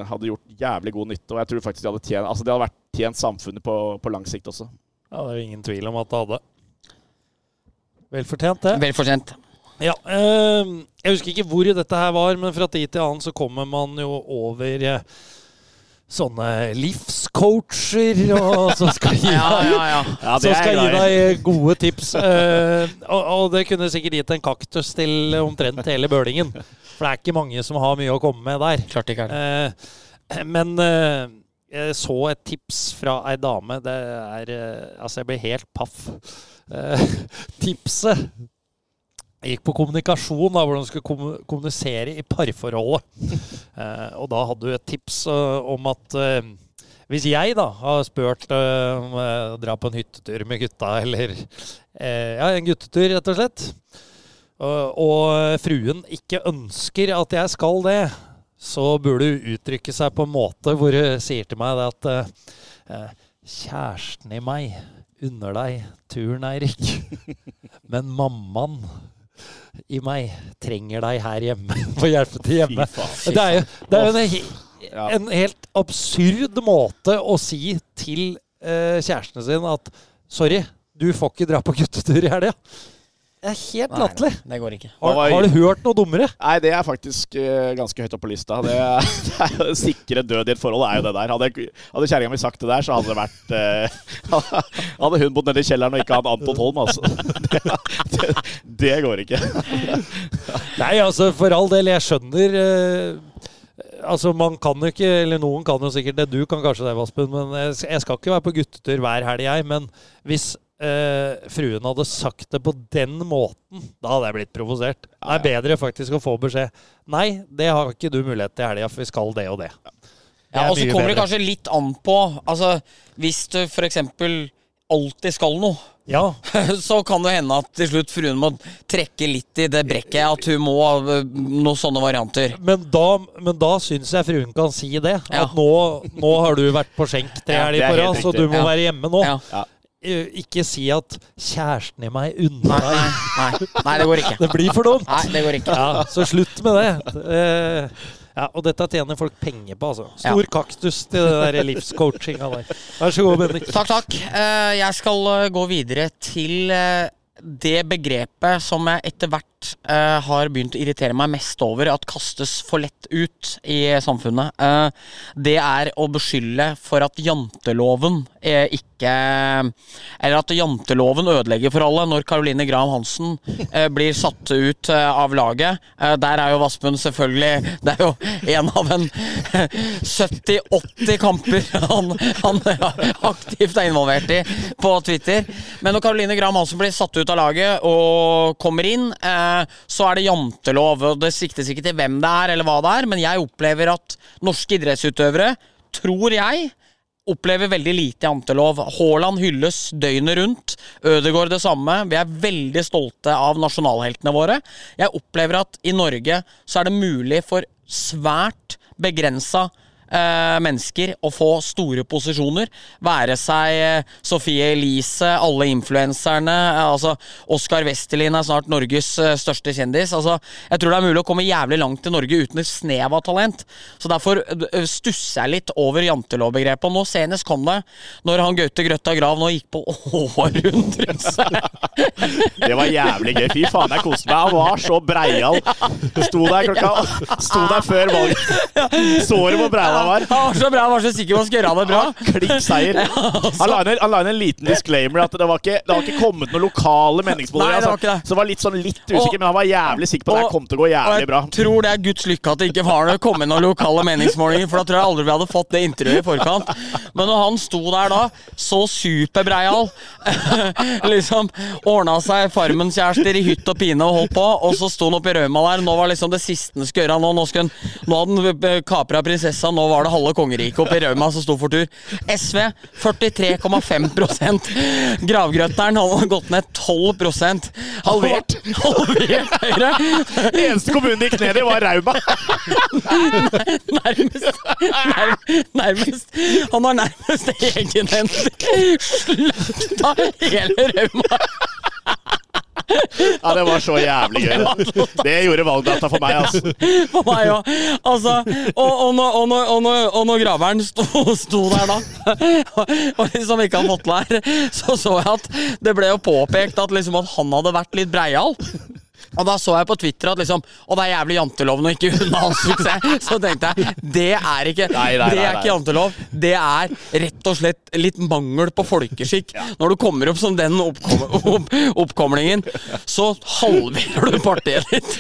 hadde gjort jævlig god nytte. Og jeg tror faktisk de hadde tjent, altså det hadde vært tjent samfunnet på, på lang sikt også. Ja, Det er ingen tvil om at det hadde. Velfortjent, det. Velfortjent. Ja, eh, Jeg husker ikke hvor dette her var, men fra tid til annen så kommer man jo over eh, sånne livscoacher og som skal gi deg, ja, ja, ja. som skal gi deg gode tips. Uh, og, og, det kunne sikkert gitt en kaktus til omtrent hele bølingen. For det er ikke mange som har mye å komme med der. Klart ikke er det. Uh, men uh, jeg så et tips fra ei dame. Det er Altså, jeg blir helt paff. tipset jeg gikk på kommunikasjon, da, hvordan du skulle kommunisere i parforholdet. Eh, og da hadde du et tips uh, om at uh, hvis jeg da har spurt om å dra på en hyttetur med gutta, eller ja, en guttetur, rett og slett, og fruen ikke ønsker at jeg skal det, så burde hun uttrykke seg på en måte hvor hun sier til meg at Kjæresten i meg unner deg turen, Eirik, men mammaen i meg trenger deg her hjemme. Må hjelpe til hjemme. Det er jo, det er jo en, en, helt absurd måte å si til eh, kjæresten sin at sorry, du får ikke dra på guttetur i helga. Det er helt latterlig. Det går ikke. Har, har, du hørt noe dummere? Nei, det er faktisk uh, ganske høyt opp på lista. Det, det er jo Sikre død i et forhold er jo det der. Hadde, hadde kjerringa mi sagt det der, så hadde det vært uh, Hadde hun bodd nede i kjelleren og ikke hatt Anton Holm, altså. Det, det, det, går ikke. Nei, altså, for all del, jeg skjønner uh, Altså, man kan jo ikke, eller Noen kan jo sikkert det, du kan kanskje det, Vaspen. Men jeg, jeg skal ikke være på guttetur hver helg, jeg. Men hvis eh, fruen hadde sagt det på den måten, da hadde jeg blitt provosert. Det er bedre faktisk å få beskjed Nei, det har ikke du mulighet til i helga, for vi skal det og det. Ja, Og så kommer det kanskje litt an på Altså, Hvis du f.eks. alltid skal noe, ja. så kan det hende at til slutt fruen må trekke litt i det brekket. At hun må uh, noen sånne varianter. Men da, men da syns jeg fruen kan si det. Ja. At nå, nå, har du vært på skjenk tre helger på rad, så du må være hjemme nå. Ja. Eh, ikke si at 'kjæresten i meg unner deg'. Nei, nei, nei, det går ikke. Det blir for dumt. Nei, det går ikke. Ja, så slutt med det. Uh, ja, Og dette tjener folk penger på, altså. Stor ja. kaktus til det der livscoachinga der. Vær så god, Bendik. Takk, takk. Uh, jeg skal gå videre til det begrepet som jeg etter hvert uh, har begynt å irritere meg mest over at kastes for lett ut i samfunnet. Uh, det er å beskylde for at janteloven uh, ikke Eller at janteloven ødelegger for alle når Caroline Graham Hansen blir satt ut av laget. der er jo Vassbund selvfølgelig Det er jo en av en 70-80 kamper han, han aktivt er involvert i på Twitter. Men når Caroline Graham Hansen blir satt ut av laget og kommer inn eh, så er det jantelov. og Det siktes ikke til hvem det er, eller hva det er, men jeg opplever at norske idrettsutøvere, tror jeg, opplever veldig lite jantelov. Haaland hylles døgnet rundt. Ødegaard det samme. Vi er veldig stolte av nasjonalheltene våre. Jeg opplever at i Norge så er det mulig for svært begrensa mennesker å få store posisjoner. Være seg eh, Sofie Elise, alle influenserne. Eh, altså Oskar Westerlin er snart Norges eh, største kjendis. Altså, jeg tror det er mulig å komme jævlig langt i Norge uten et snev av talent. Så derfor eh, stusser jeg litt over jantelovbegrepet. Og nå senest kom det når han Gaute Grøtta Grav nå gikk på århundrets Det var jævlig gøy. Fy faen, jeg koste meg. Han var så breial. Sto der klokka Sto der før valget. Såret på hvor breial han var? Han var så bra, han var så sikker på å skal gjøre det bra. Klikk seier. Han la inn, han la inn en liten disclaimer at det var ikke, det var ikke kommet noen lokale meningsmålinger. Nei, det var Altså, ikke det. så var litt sånn litt usikker, Og- men han var jævlig sikker på at det kom til å gå Og bra. jeg tror det er Guds lykke at det ikke var det kommet noen lokale meningsmålinger, for da tror jeg aldri vi hadde fått det intervjuet i forkant. Men når han sto der da, så superbreial, liksom ordna seg Farmens kjærester i hytt og pine og holdt på, og så sto han oppi Rauma der. Nå var liksom det siste han skulle gjøre nå. Nå, skulle nå hadde han kapra prinsessa, nå var det halve kongeriket oppi Rauma som sto for tur. SV 43,5% Gravgrøtteren hadde gått ned 12 Halvert. Halvert Høyre. Eneste kommunen gikk ned i, var Rauma. Nærmest, nærm, nærmest Han har nærmest egenhendig slakta hele Rauma. Ja, det var så jævlig gøy. Det gjorde valgdata for meg, altså. For meg òg. Altså, og, og, når- og, når- og, når- og når graveren sto, sto der da, og liksom ikke hadde fått lær, så så jeg at det ble jo påpekt at, liksom at han hadde vært litt breial. Og da så jeg på Twitter at liksom Å, det er jævlig janteloven og ikke unna hans suksess. Så tenkte jeg det er ikke Nei, nei, Det er ikke jantelov. Det er rett og slett litt mangel på folkeskikk. Når du kommer opp som den oppkom opp oppkomlingen, så halverer du partiet ditt.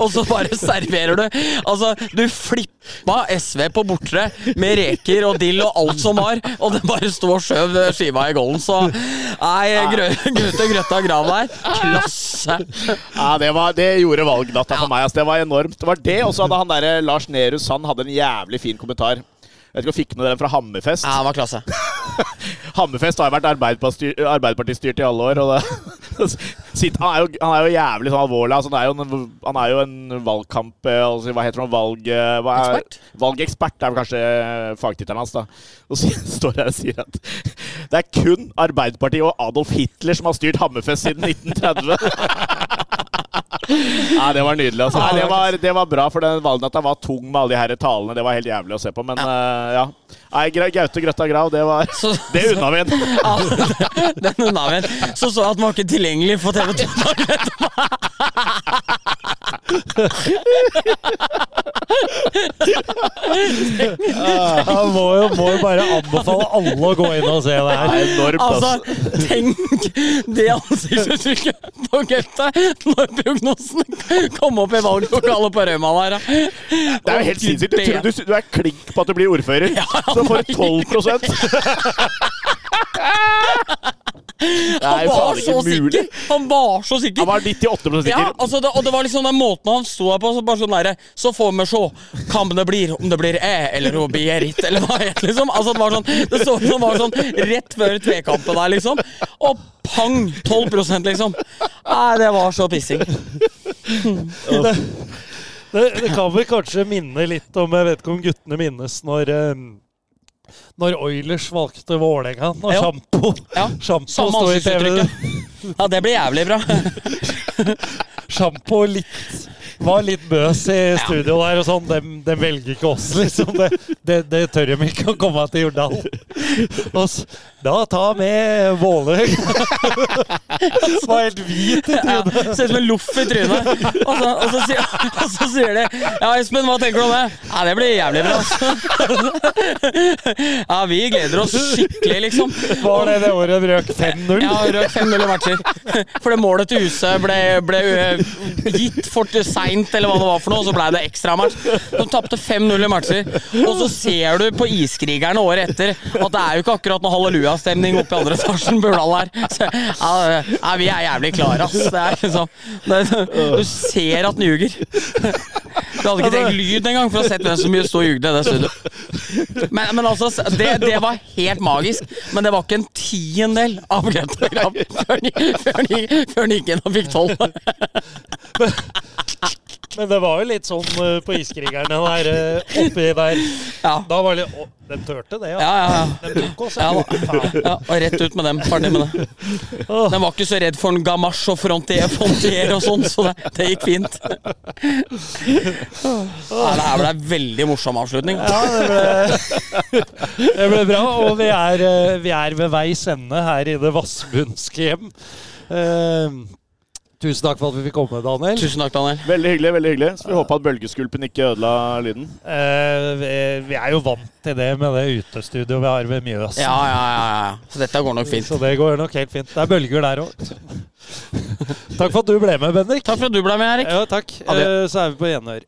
Og så bare serverer du. Altså, du flippa SV på bortre med reker og dill og alt som var, og det bare sto og skjøv skiva i golden. Så nei, Grø- Gaute Grøtta Grav der, klasse. Ja, det, var, det gjorde valgdata for meg. Altså. Det var enormt. Det var det, og så hadde han der Lars Nerus han hadde en jævlig fin kommentar. Jeg vet ikke om fikk med den fra Hammerfest. Ja, det var klasse. Hammerfest har jo vært Arbeiderparti-styrt i alle år. Det, sitt, han, er jo, han er jo jævlig sånn alvorlig. Altså, han, er jo en, han er jo en valgkamp eh, altså, Hva heter det? Valg, eh, hva er, Ekspert? Valgekspert er vel kanskje fagtittelen hans. da Og så står jeg og sier at det er kun Arbeiderpartiet og Adolf Hitler som har styrt Hammerfest siden 1930. Ja, det var nydelig. Altså. Nei, det, var, det var bra, for den valgnatta var tung med alle de her talene. Det var helt jævlig å se på. Men uh, ja. Nei, Gaute Grøtta Grav, det var Så- Det unna vi en. Ja, den unna vi en. Så så jeg at den var ikke tilgjengelig for TV 2 dager etterpå. Han må jo, må jo bare anbefale alle å gå inn og se det her. er enormt, Altså, altså. tenk det ansiktsuttrykket på Gaute når prognosen kom opp i valglokalet på Rauma der. Det er jo helt sinnssykt. Du, tror, du, du er klink på at du blir ordfører, Ja, så får du 12 Det er Han var så mulig. sikker! Han var så sikker. Han var 98 Ja, sikker. altså det, og det var liksom den måten han sto der på. Så bare sånn der, Så får vi se hvem det blir, om det blir jeg eller hun Berit, eller hva het liksom. Altså Det var sånn Det så ut som det var sånn rett før tvekampen der, liksom. Og pang! 12% liksom. Nei, det var så pissing. Det, det, det kan vel kanskje minne litt om Jeg vet ikke om guttene minnes når eh, når Oilers valgte Vålerenga. Når Ja. Sjampo Ja, Samme står i TV. ansiktsuttrykket. Ja, det blir jævlig bra. Sjampo litt var litt bøs i studio der og sånn. De, de velger ikke oss, liksom. Det, det, det tør de ikke å komme til Jordal. Og da ta med Vålerøy. Var helt hvit i Ja. Ser ut som en loff i trynet. Og så, og, så og så sier de Ja, Espen, hva tenker du om det? Ja, det blir jævlig bra. altså. Ja, vi gleder oss skikkelig, liksom. Var det det året du røk 5-0? Ja, røk 5-0 i matcher. For det målet til Huset ble, ble øh, gitt for seint, eller hva det var for noe, og så ble det ekstramatch. De tapte 5-0 i matcher. Og så ser du på Iskrigerne året etter at det er jo ikke akkurat noe hallelujastemning oppe i andre etasjen på Urdal der. Så, ja, ja, vi er jævlig klare, ass. Det er liksom det, Du ser at den ljuger. Du hadde ikke trengt lyd engang for å sett hvem som sto og jugde i det studioet. Men, men altså, det, det var helt magisk. Men det var ikke en tiendedel av Grøntagram før han gikk inn og fikk tolv. Men det var jo litt sånn uh, på Iskrigerne der uh, oppi der. Ja. Da var det litt oh, de turte det, ja. Ja, ja, ja. De tok oss, Ja, ja. da. Ja, og rett ut med dem. Ferdig med det. Den var ikke så redd for en gamasj og frontier, frontier og sånn, så det, det gikk fint. Ja, det her ble en veldig morsom avslutning. Ja, det ble, det ble bra. Og vi er, eh, vi er ved veis ende her i det vassbundske hjem. Eh, tusen takk for at vi fikk komme, Daniel. Tusen takk, Daniel. Veldig hyggelig. veldig hyggelig Så vi håper at bølgeskulpen ikke ødela lyden. Uh, vi, er jo vant til det med det utestudioet vi har ved Mjøsen. Ja, ja, ja, ja. Så dette går nok fint. Så det går nok helt fint. Det er bølger der òg. takk for at du ble med, Bendik. Takk for at du ble med, Erik. Ja, takk. Uh. Eh, så er vi på gjenhør.